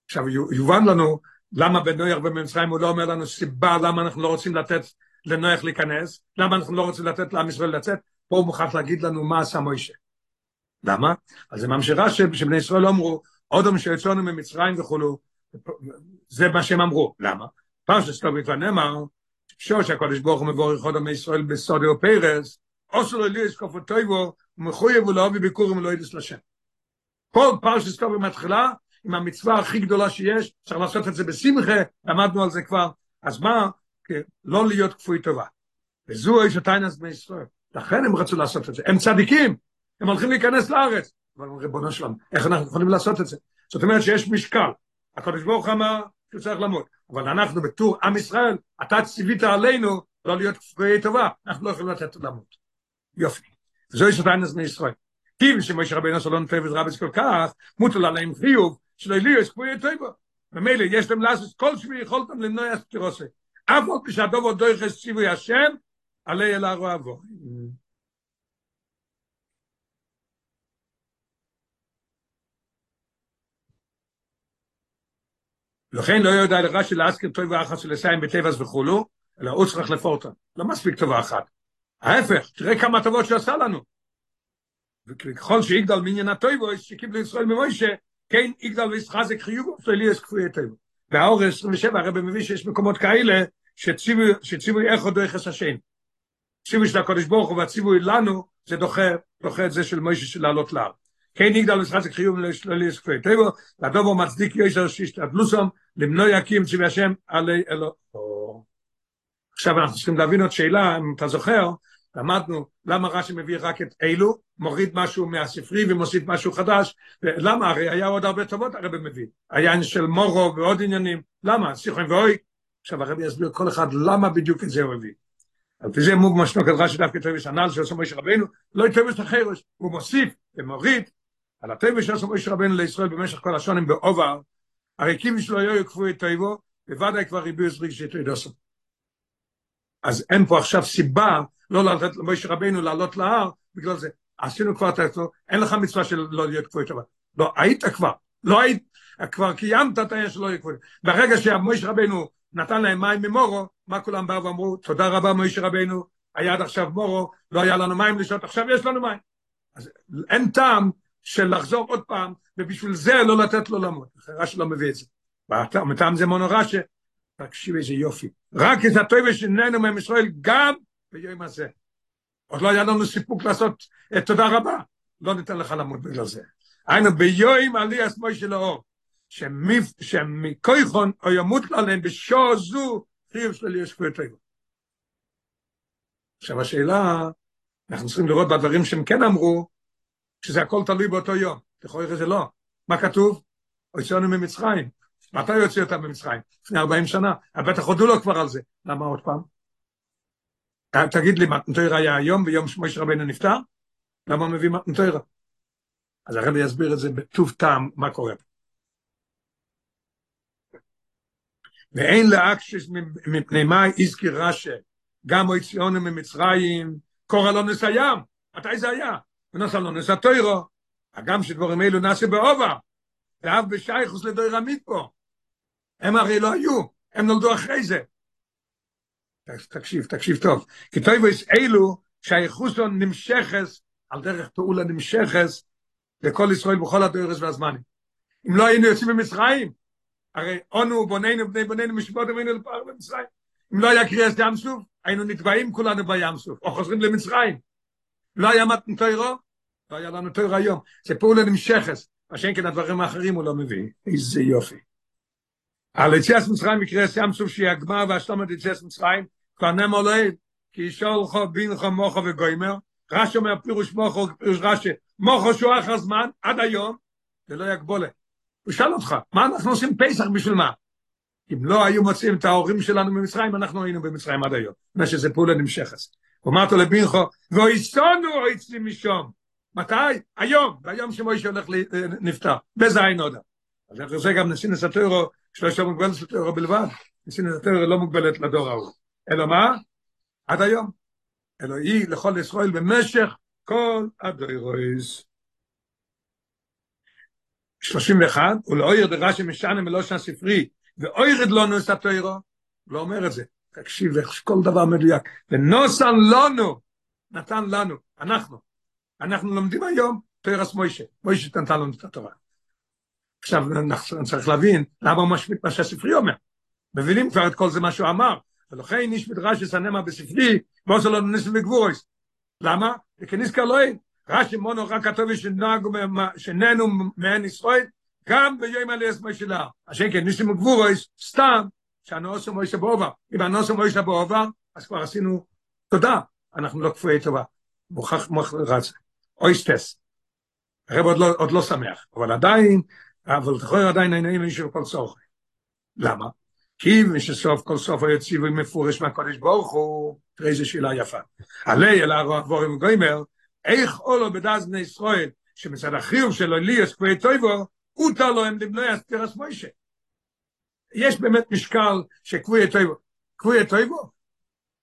Speaker 1: עכשיו יובן לנו למה בנויח במצרים הוא לא אומר לנו סיבה למה אנחנו לא רוצים לתת לנויח להיכנס, למה אנחנו לא רוצים לתת לעם ישראל לצאת, פה הוא מוכרח להגיד לנו מה עשה מוישה. למה? אז זה ממשיך רש"י, שבני ישראל אמרו, אודם שיצאנו ממצרים וכולו, זה מה שהם אמרו, למה? פרשת סטובית ונאמר, שוש הקודש ברוך הוא מבורך עוד עמי ישראל בסודי או פרס, עושו לו לי אסקופו טויבו, ומחויב ולאובי ביקורים ולא ידס לשם. כל פרשס טוב במתחילה, עם המצווה הכי גדולה שיש, צריך לעשות את זה בשמחה, למדנו על זה כבר, אז מה? לא להיות כפוי טובה. וזו איש הטיינס בני ישראל. לכן הם רצו לעשות את זה. הם צדיקים, הם הולכים להיכנס לארץ. אבל ריבונו שלנו, איך אנחנו יכולים לעשות את זה? זאת אומרת שיש משקל. הקדוש ברוך אמר שהוא צריך למות. אבל אנחנו בתור עם ישראל, אתה ציווית עלינו לא להיות כפויי טובה, אנחנו לא יכולים לתת למות. יופי. וזו הטיינס בני ישראל. כיוון שמשה רבינו עשה לנו טבע רבס כל כך, מוטל עליהם חיוב, שלא יהיו כפויי טובה. ממילא יש להם לעשות כל שבי יכולתם למנוע את תירוסי. אף עוד כשהדובו דויכס ציווי השם, עלי אל הרועבו. לכן לא יודע לרש"י להזכיר טובה של עשיים בטבעס וכולו, אלא הוא צריך לפורטה. לא מספיק טובה אחת. ההפך, תראה כמה טובות שעשה לנו. וככל שיגדל מעניין הטויבו, שקיבלו ישראל ממוישה, כן יגדל וישחזק חיובו, שלי יש כפוי הטויבו. והאור 27 הרב מביא שיש מקומות כאלה, שציווי איך עוד דרך השם. ציווי של הקודש ברוך הוא והציווי לנו, זה דוחה, דוחה את זה של מוישה של לעלות להר. כן יגדל חיובו, שלי יש כפוי הטויבו, והדובו מצדיק יושר שישתדלוסם, למנוע יקים ציווי השם עלי אלוהו. עכשיו אנחנו צריכים להבין עוד שאלה, אם אתה זוכר, למדנו למה רש"י מביא רק את אלו, מוריד משהו מהספרי ומוסיף משהו חדש, ולמה? הרי היה עוד הרבה טובות הרבי מביא, היה של מורו ועוד עניינים, למה? סיכון ואוי, עכשיו הרבי יסביר כל אחד למה בדיוק את זה הוא הביא. על פי זה מוג משנוק את רש"י דווקא טובי הנ"ל שעושה מויש רבנו, לא יטובי את החרש, הוא מוסיף ומוריד על הטובי שעושה מויש רבנו לישראל במשך כל השונים באובר, הרי קימי שלו יהיו יקפו את טויבו, בוודאי כבר ריבו יזריק שאיתו ידוסו. אז אין פה עכשיו סיבה לא לתת למשה רבינו לעלות להר, בגלל זה. עשינו כבר את זה, אין לך מצווה של לא להיות כפוי טובה. לא, היית כבר, לא היית, כבר קיימת את העניין שלא יהיה. ברגע שמשה רבינו נתן להם מים ממורו, מה כולם באו ואמרו, תודה רבה משה רבינו, היה עד עכשיו מורו, לא היה לנו מים לשתות, עכשיו יש לנו מים. אז אין טעם של לחזור עוד פעם, ובשביל זה לא לתת לו למות. רש"י לא מביא את זה. מטעם זה מונו רש"י, תקשיב איזה יופי. רק את הטובה שנהנו מהם ישראל גם ביום הזה. עוד לא היה לנו סיפוק לעשות תודה רבה. לא ניתן לך למות בגלל זה. היינו ביום עלי עצמו של האור. שמכויכון או ימות עליהם בשעה זו חיוב שלי יש כבר טבע. עכשיו השאלה, אנחנו צריכים לראות בדברים שהם כן אמרו, שזה הכל תלוי באותו יום. לכאורה זה לא. מה כתוב? הוצאנו ממצרים. מתי יוציא אותם ממצרים? לפני 40 שנה. בטח הודו לו כבר על זה. למה עוד פעם? תגיד לי, מתנתוירה היה היום, ביום שמויש רבנו נפטר? למה מביא מתנתוירה? אז הרבי יסביר את זה בטוב טעם, מה קורה. ואין לאקשש מפני מה הזכיר רש"י, גם אוי ציונו ממצרים, קורא לו נס הים, מתי זה היה? ונוסע לו נס התוירו, הגם שדבורים אלו נעשה בעובר, ואף בשייכוס לדויר פה. הם הרי לא היו, הם נולדו אחרי זה. תקשיב, תקשיב טוב. כי טויבויס אלו שהייחוסון נמשכס, על דרך פעולה נמשכס, לכל ישראל בכל הדורס והזמנים. אם לא היינו יוצאים ממצרים, הרי אונו בוננו בני בוננו משבות אבינו לפער במצרים. אם לא היה קריאס ים סוף, היינו נטבעים כולנו בים סוף, או חוזרים למצרים. לא היה מתן תוירו, לא היה לנו תוירו היום. זה פעולה נמשכס, מה שאין כן הדברים האחרים הוא לא מביא. איזה יופי. על יציאת מצרים מקריאס ים סוף שהיא הגמר והשלמת יציאת מצרים, כבר נאמר להם, כי ישאל לך בינך מוחו וגוימר, רש"י אומר פירוש מוחו, פירוש רש"י, מוחו שהוא אחר זמן, עד היום, זה לא יגבולה. הוא שאל אותך, מה אנחנו עושים פסח בשביל מה? אם לא היו מוצאים את ההורים שלנו במצרים, אנחנו היינו במצרים עד היום. מה שזה פעולה נמשכת. אמרת לבינכו, ואיסונו אצלי משום. מתי? היום, ביום שמוישה הולך נפטר, בזין עוד. אז איך זה גם נשיא נסתורו, שלושה מוגבלת נסתורו בלבד. נשיא נסתורו לא מוגבלת לדור ההוא. אלא מה? עד היום. אלוהי לכל ישראל במשך כל הדוירויז. 31, ולאויר דרשי משנה מלושן ספרי, ואוירד את התוירו, לא אומר את זה. תקשיב, איך כל דבר מדויק. ונוסן לנו, נתן לנו, אנחנו. אנחנו לומדים היום תוירס מוישה. מוישה נתן לנו את התורה. עכשיו, צריך להבין למה הוא משמיט מה שהספרי אומר. מבינים כבר את כל זה מה שהוא אמר. ולכן איש מדרש יסנמה בספרי, ועושה לנו ניסים וגבורוס. למה? וכניס כלואים, רש"י מונו רק כתוב שנהנו מעין ישראל, גם ביום עליית משילה. אשר כן, ניסים וגבורוס, סתם, שהנוסו מוישה בעובר. אם הנוסו מוישה בעובר, אז כבר עשינו תודה, אנחנו לא כפויי טובה. מוכרח אויסטס. הרב עוד לא, עוד לא שמח, אבל עדיין, אבל תחוי עדיין העניינים של כל סוף. למה? כי משסוף כל סוף היציב מפורש מהקודש ברוך הוא, תראה איזה שאלה יפה. עלי אל הרבורים גוימר, איך עולו בדאז בני ישראל, שמצד החיוב שלו ליאס כפי טויבו, הותר לו הם לבנוי אסתירס מוישה. יש באמת משקל שכפוי טויבו. כפוי טויבו?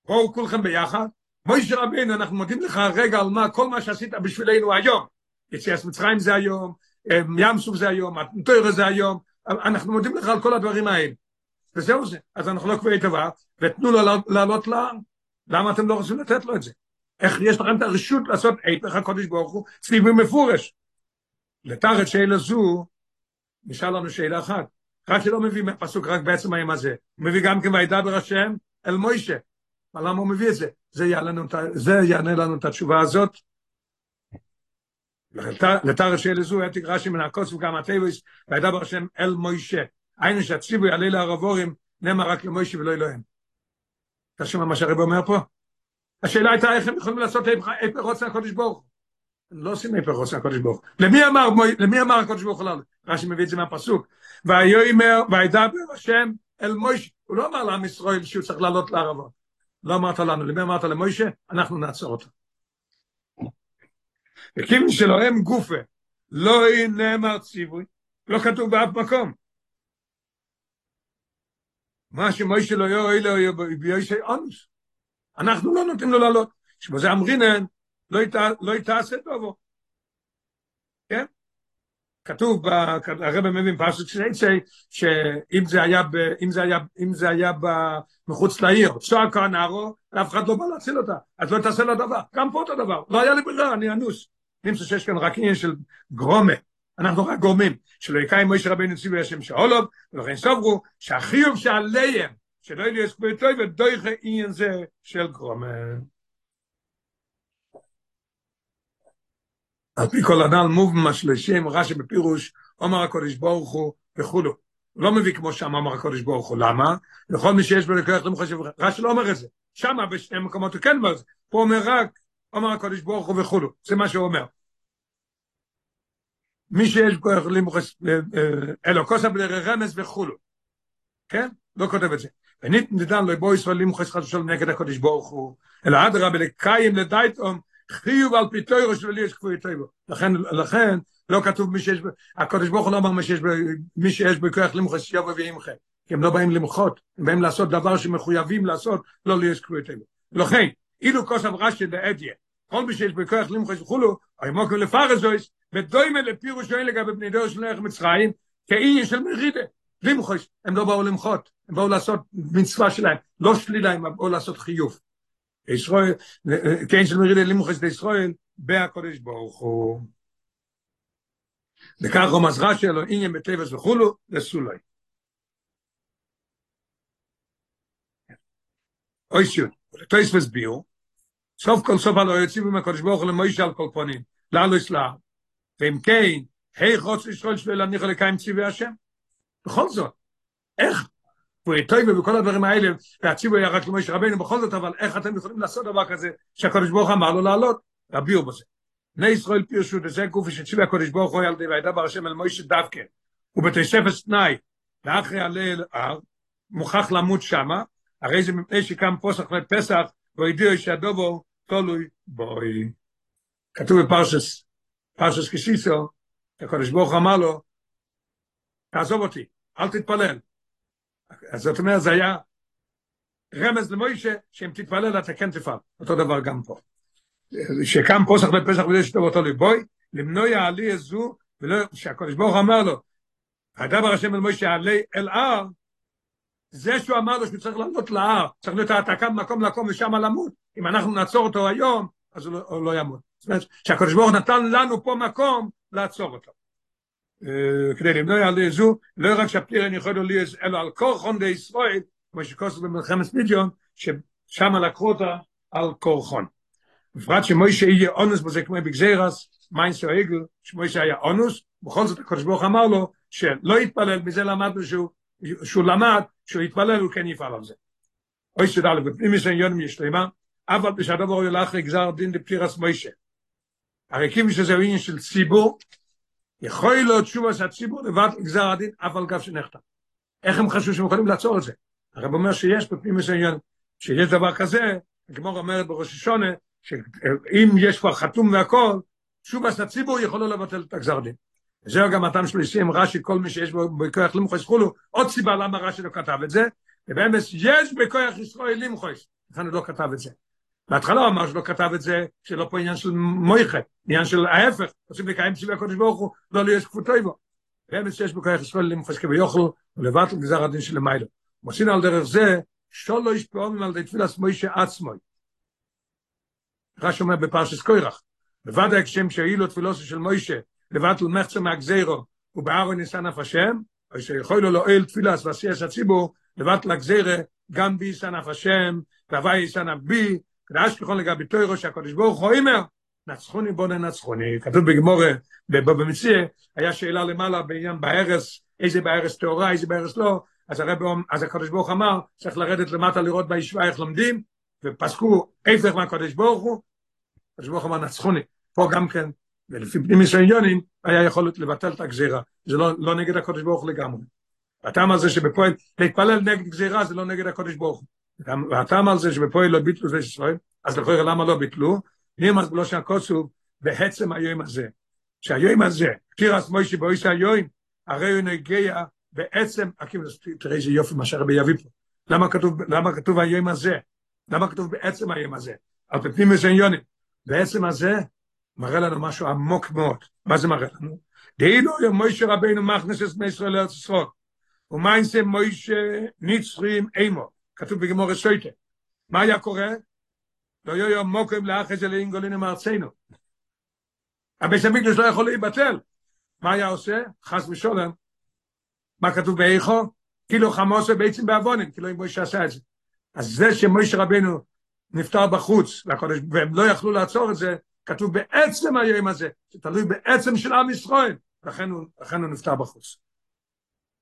Speaker 1: בואו כולכם ביחד. מוישה רבינו, אנחנו מודים לך רגע על מה, כל מה שעשית בשבילנו היום. יציאת מצרים זה היום, ים סוף זה היום, התוירה זה היום, אנחנו מודים לך על כל הדברים האלה. וזהו זה. אז אנחנו לא קבועי טובה, ותנו לו לעלות להר. למה אתם לא רוצים לתת לו את זה? איך יש לכם את הרשות לעשות היפך הקודש ברוך הוא, ציווי מפורש. לתארת שאלה זו, נשאל לנו שאלה אחת. רק שלא מביא פסוק רק בעצם היום הזה, הוא מביא גם כן וידבר השם אל מוישה. למה הוא מביא את זה? זה יענה לנו, זה יענה לנו את התשובה הזאת. לתארת שאלה זו, היה תגרשי מן הקוץ וגם הטבעס, וידבר השם אל מוישה. היינו שהציווי יעלה לערבורים, נאמר רק למוישה ולא אלוהים. אתה שומע מה שהרב אומר פה? השאלה הייתה איך הם יכולים לעשות איפה רוצה הקודש ברוך לא עושים איפה רוצה הקודש ברוך למי אמר, למי אמר הקודש ברוך הוא? רש"י מביא את זה מהפסוק. וידבר השם אל מוישה. הוא לא אמר לעם ישראל שהוא צריך לעלות לערבות. לא אמרת לנו, למי אמרת למוישה? אנחנו נעצור אותו. וכיוון שלהם גופה, לא נאמר ציווי, לא כתוב באף מקום. מה שמוישה לא יהיה אלו ביושי אונוס. אנחנו לא נותנים לו לעלות. שבזה אמרינן, לא יתעשה טובו. כן? כתוב, הרב מבין פרשת שייצי, שאם זה היה, אם זה היה, אם זה היה מחוץ לעיר, צועק הנערו, אף אחד לא בא להציל אותה, אז לא תעשה לו דבר. גם פה אותו דבר, לא היה לי ברירה, אני אנוס. נמצא שיש כאן רק עניין של גרומה, אנחנו רק גורמים, שלא יקיים מוישה רבינו ציווי השם שאולוב, ולכן סוברו, שהחיוב שעליהם, שלא יהיה לי טוי ודויכה עניין זה של גרומה. על פי כל הנ"ל מובן השלישים, רש"י בפירוש, אומר הקודש ברוך הוא וכולו. לא מביא כמו שם אמר הקודש ברוך הוא, למה? לכל מי שיש בו לכוח למחשב, רש"י לא אומר את זה. שמה בשני מקומות הוא כן אומר את זה. פה אומר רק, אומר הקודש ברוך הוא וכולו. זה מה שהוא אומר. מי שיש כוח למחשב, אלוקוס הבלר רמז וכולו. כן? לא כותב את זה. ונית נדן לו בו ישראל למחשב חדשו נגד הקודש ברוך הוא, אלא אדרבה לקיים לדייטום, חיוב על פי תוירו של יש כפוי תוירו. לכן, לכן, לא כתוב מי שיש, הקודש ברוך הוא לא אמר מי שיש, מי שיש בכוח למחו שיובו וימחה. כי הם לא באים למחות, הם באים לעשות דבר שמחויבים לעשות, לא לי יש כפוי תוירו. לכן, אילו כוסף רשי דאדיה, כל מי שיש בכוח למחו וכולו, אי מוקם לפרזויס, ודוימה לפירוש שאין לגבי בני דור של נערך מצרים, כאי של מרידה. למחוש, הם לא באו למחות, הם באו לעשות מצווה שלהם, לא שלילה, הם באו לעשות חיוב. ישראל, כן של מרידה לימוחס לישראל, בהקודש ברוך הוא. וכך רומז רש"י אלו עניין בטבעס וכולו, לסולוי. אוי שוט, ולטויס וסביעו, סוף כל סוף הלא יוצאים עם הקודש ברוך הוא למוישה על כל פונים, לאלו יסלח, ואם כן, היי חוץ ישראל שלו להניח לקיים ציווי השם? בכל זאת, איך פריטוי ובכל הדברים האלה, והציבו היה רק למשה רבינו בכל זאת, אבל איך אתם יכולים לעשות דבר כזה שהקדוש ברוך אמר לו לעלות? רביעו בזה. בני ישראל פירשו, וזה גופי שציבי הקדוש ברוך הוא ילדי וידבר השם אל מוישה דווקא, ובתוספת תנאי, ואחרי עלה אל הר, מוכרח למות שמה, הרי זה מפני שקם פוסח לפסח, והודיעו שהדובו תולוי בוי. כתוב בפרשס, פרשס כסיסו, הקדוש ברוך אמר לו, תעזוב אותי, אל תתפלל, אז זאת אומרת, זה היה רמז למוישה, שאם תתפלל אתה כן תפעל. אותו דבר גם פה. שקם פוסח בפסח וזה שטוב אותו לבוי, למנוע העלי הזו, ולא, שהקודש ברוך אמר לו, הדבר השם אל מוישה עלי אל הר, זה שהוא אמר לו שהוא צריך לעלות להר, צריך להיות העתקה במקום לקום ושם למות. אם אנחנו נעצור אותו היום, אז הוא לא, הוא לא ימות. זאת אומרת, שהקודש ברוך נתן לנו פה מקום לעצור אותו. כדי למנוע על זו, לא רק שהפלירן יכול להיות אלא על כל חונדי ישראל, כמו שכוסו במלחמת מידיון, ששם לקחו אותה על קורחון. בפרט שמוישה יהיה אונוס בזה כמו בגזירס, מיינס או עגל, שמוישה היה אונוס, בכל זאת הקדוש ברוך אמר לו שלא יתפלל, מזה למדנו שהוא, שהוא למד, שהוא יתפלל הוא כן יפעל על זה. אוי שדע לבפנים מסעניונים יש לימה, אבל בשעדו ברור ילך לגזר דין דפטירס מוישה. הרי כיוון שזה עניין של ציבור, יכול להיות תשובה שהציבור לבד גזר הדין, אבל גב שנחתם. איך הם חשבו שהם יכולים לעצור את זה? הרב אומר שיש בפנים מסעניון, שיש דבר כזה, הגמור אומרת בראש השונה, שאם יש כבר חתום והכל, תשובה שהציבור יכול לא לבטל את הגזר דין. וזהו גם הטעם שלו עם רש"י, כל מי שיש בו בכוח למחוס חולו, עוד סיבה למה רש"י לא כתב את זה, ובאמת יש בכוח ישראל למחוס, לכן הוא לא כתב את זה. בהתחלה הוא אמר שלא כתב את זה, שלא פה עניין של מויכה, עניין של ההפך, רוצים לקיים ציווי הקודש ברוך הוא, לא להיות כפותו בו. באמת שיש בכוח ישראל למחוס כביוכל, ולבטל גזר הדין של מיילו. מוסינו על דרך זה, שולו יש פעמים על די תפילס מוישה עצמוי. רש"י אומר בפרשס קוירח, לבד ההקשם שהעילו תפילוסו של מוישה, לבטל מחצה מהגזירו, ובארון ניסן אף השם, או שיכול לו לאוהל תפילס ועשייס הציבור, לבטל הגזירה, גם בי יסן אף השם, והווי יסן אף בי, כדאש ככל לגבי תוירו שהקדוש ברוך הוא אומר, נצחוני בוא ננצחוני, כתוב בגמורה, במציע, היה שאלה למעלה בעניין בארס, איזה בארס טהורה, איזה בארס לא, אז הרב, אז הקדוש ברוך אמר, צריך לרדת למטה לראות בישיבה איך לומדים, ופסקו הפך מהקדוש ברוך הוא, הקדוש ברוך אמר נצחוני, פה גם כן, ולפי פנימיס העניונים, היה יכול לבטל את הגזירה, זה לא, לא נגד הקדוש ברוך לגמרי. הטעם על זה שבפועל, להתפלל נגד גזירה זה לא נגד הקדוש ברוך הוא. והטעם על זה שבפועל לא ביטלו זה ישראל, אז לכאורה למה לא ביטלו? אם אז בלא שהכוסו בעצם היום הזה, שהיום הזה, קירס מוישי באויסי היום, הרי הוא נגיע בעצם, תראה איזה יופי מה שהרבי יביא פה. למה כתוב, למה כתוב היום הזה? למה כתוב בעצם היום הזה? על פנים וזעניונים. בעצם הזה מראה לנו משהו עמוק מאוד. מה זה מראה לנו? דהילו יום מוישה רבינו מכנס את בני ישראל לארץ ישראל. ומה מוישה נצרים אימו? כתוב בגמור הסויטה. מה היה קורה? לא יהיו יום מוקרים לאחרי זה לאינגולינים מארצנו. הבית המקדש לא יכול להיבטל. מה היה עושה? חס ושולם. מה כתוב באיכו? כאילו חמוסה בעצם בעוונים, כאילו אם מוישה עשה את זה. אז זה שמוישה רבינו נפטר בחוץ, והם לא יכלו לעצור את זה, כתוב בעצם היום הזה, שתלוי בעצם של עם ישראל, לכן הוא, לכן הוא נפטר בחוץ.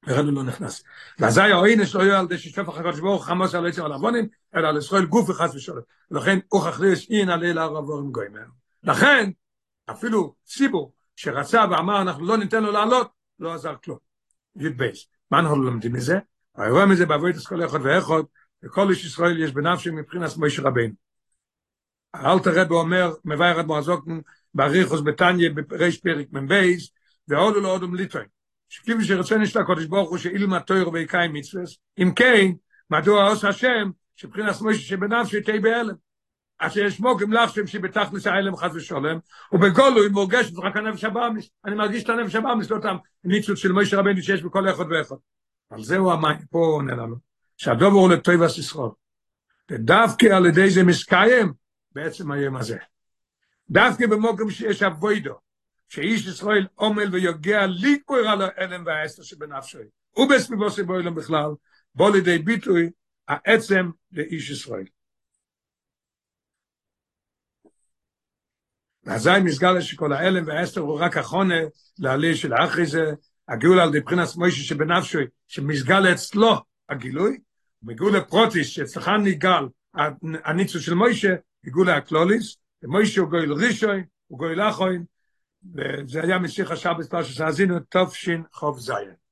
Speaker 1: הוא לא נכנס. ואזי העונש לא יהיה על די ששפך הקדוש ברוך חמוס על עצם על עוונים, אלא על ישראל גוף וחס ושולם. ולכן הוא חכריש אין עלי לעבור עם גויים. לכן, אפילו ציבור שרצה ואמר אנחנו לא ניתן לו לעלות, לא עזר כלום. י' בייס. מה אנחנו לומדים מזה? רואה מזה בעבודת כל אחד ואחד, וכל איש ישראל יש בנפשי מבחינת מוישה רבינו. אלתר רב אומר, מבאר עד מועזוקן, בריחוס בתניה בריש פרק מבייס, ועוד לא עוד ומליטוין. שכיב שרצה נשתה קודש ברוך הוא שאילמה תויר ויקיים מצווס, אם כן, מדוע עושה השם, שבחינת מוישה שבנפשי תהי בהלם. אז יש מוקים לחשם שבתכלס ההלם חס ושולם, ובגולו היא מורגשת רק הנפש הבאמיס, אני מרגיש את הנפש הבאמיס, לא אותם ניצוץ של מוישה רבני שיש בכל אחד ואחד. על זהו המים, פה הוא עונה לנו, שהדובר הוא לטוב הסיסרול. ודווקא על ידי זה מסקיים, בעצם היום הזה. דווקא במוקם שיש אבוידו, שאיש ישראל עומל ויוגע לגבור על האלם והאסתר שבנפשו, ובסביבו שבו אילם בכלל, בוא לידי ביטוי העצם לאיש ישראל. ואזי מסגל שכל האלם והאסתר הוא רק החונה לעלי של אחרי זה, הגאול על דבחינס מוישה שבנפשו, שמסגל אצלו הגילוי, מגאול הפרוטיס שאצלך ניגל הניצו של מוישה, גאולה הקלוליס, מוישה הוא גויל רישוי, הוא גויל אחוין, וזה היה משיח השבת פרשת האזינו, תופשין חוב זיין.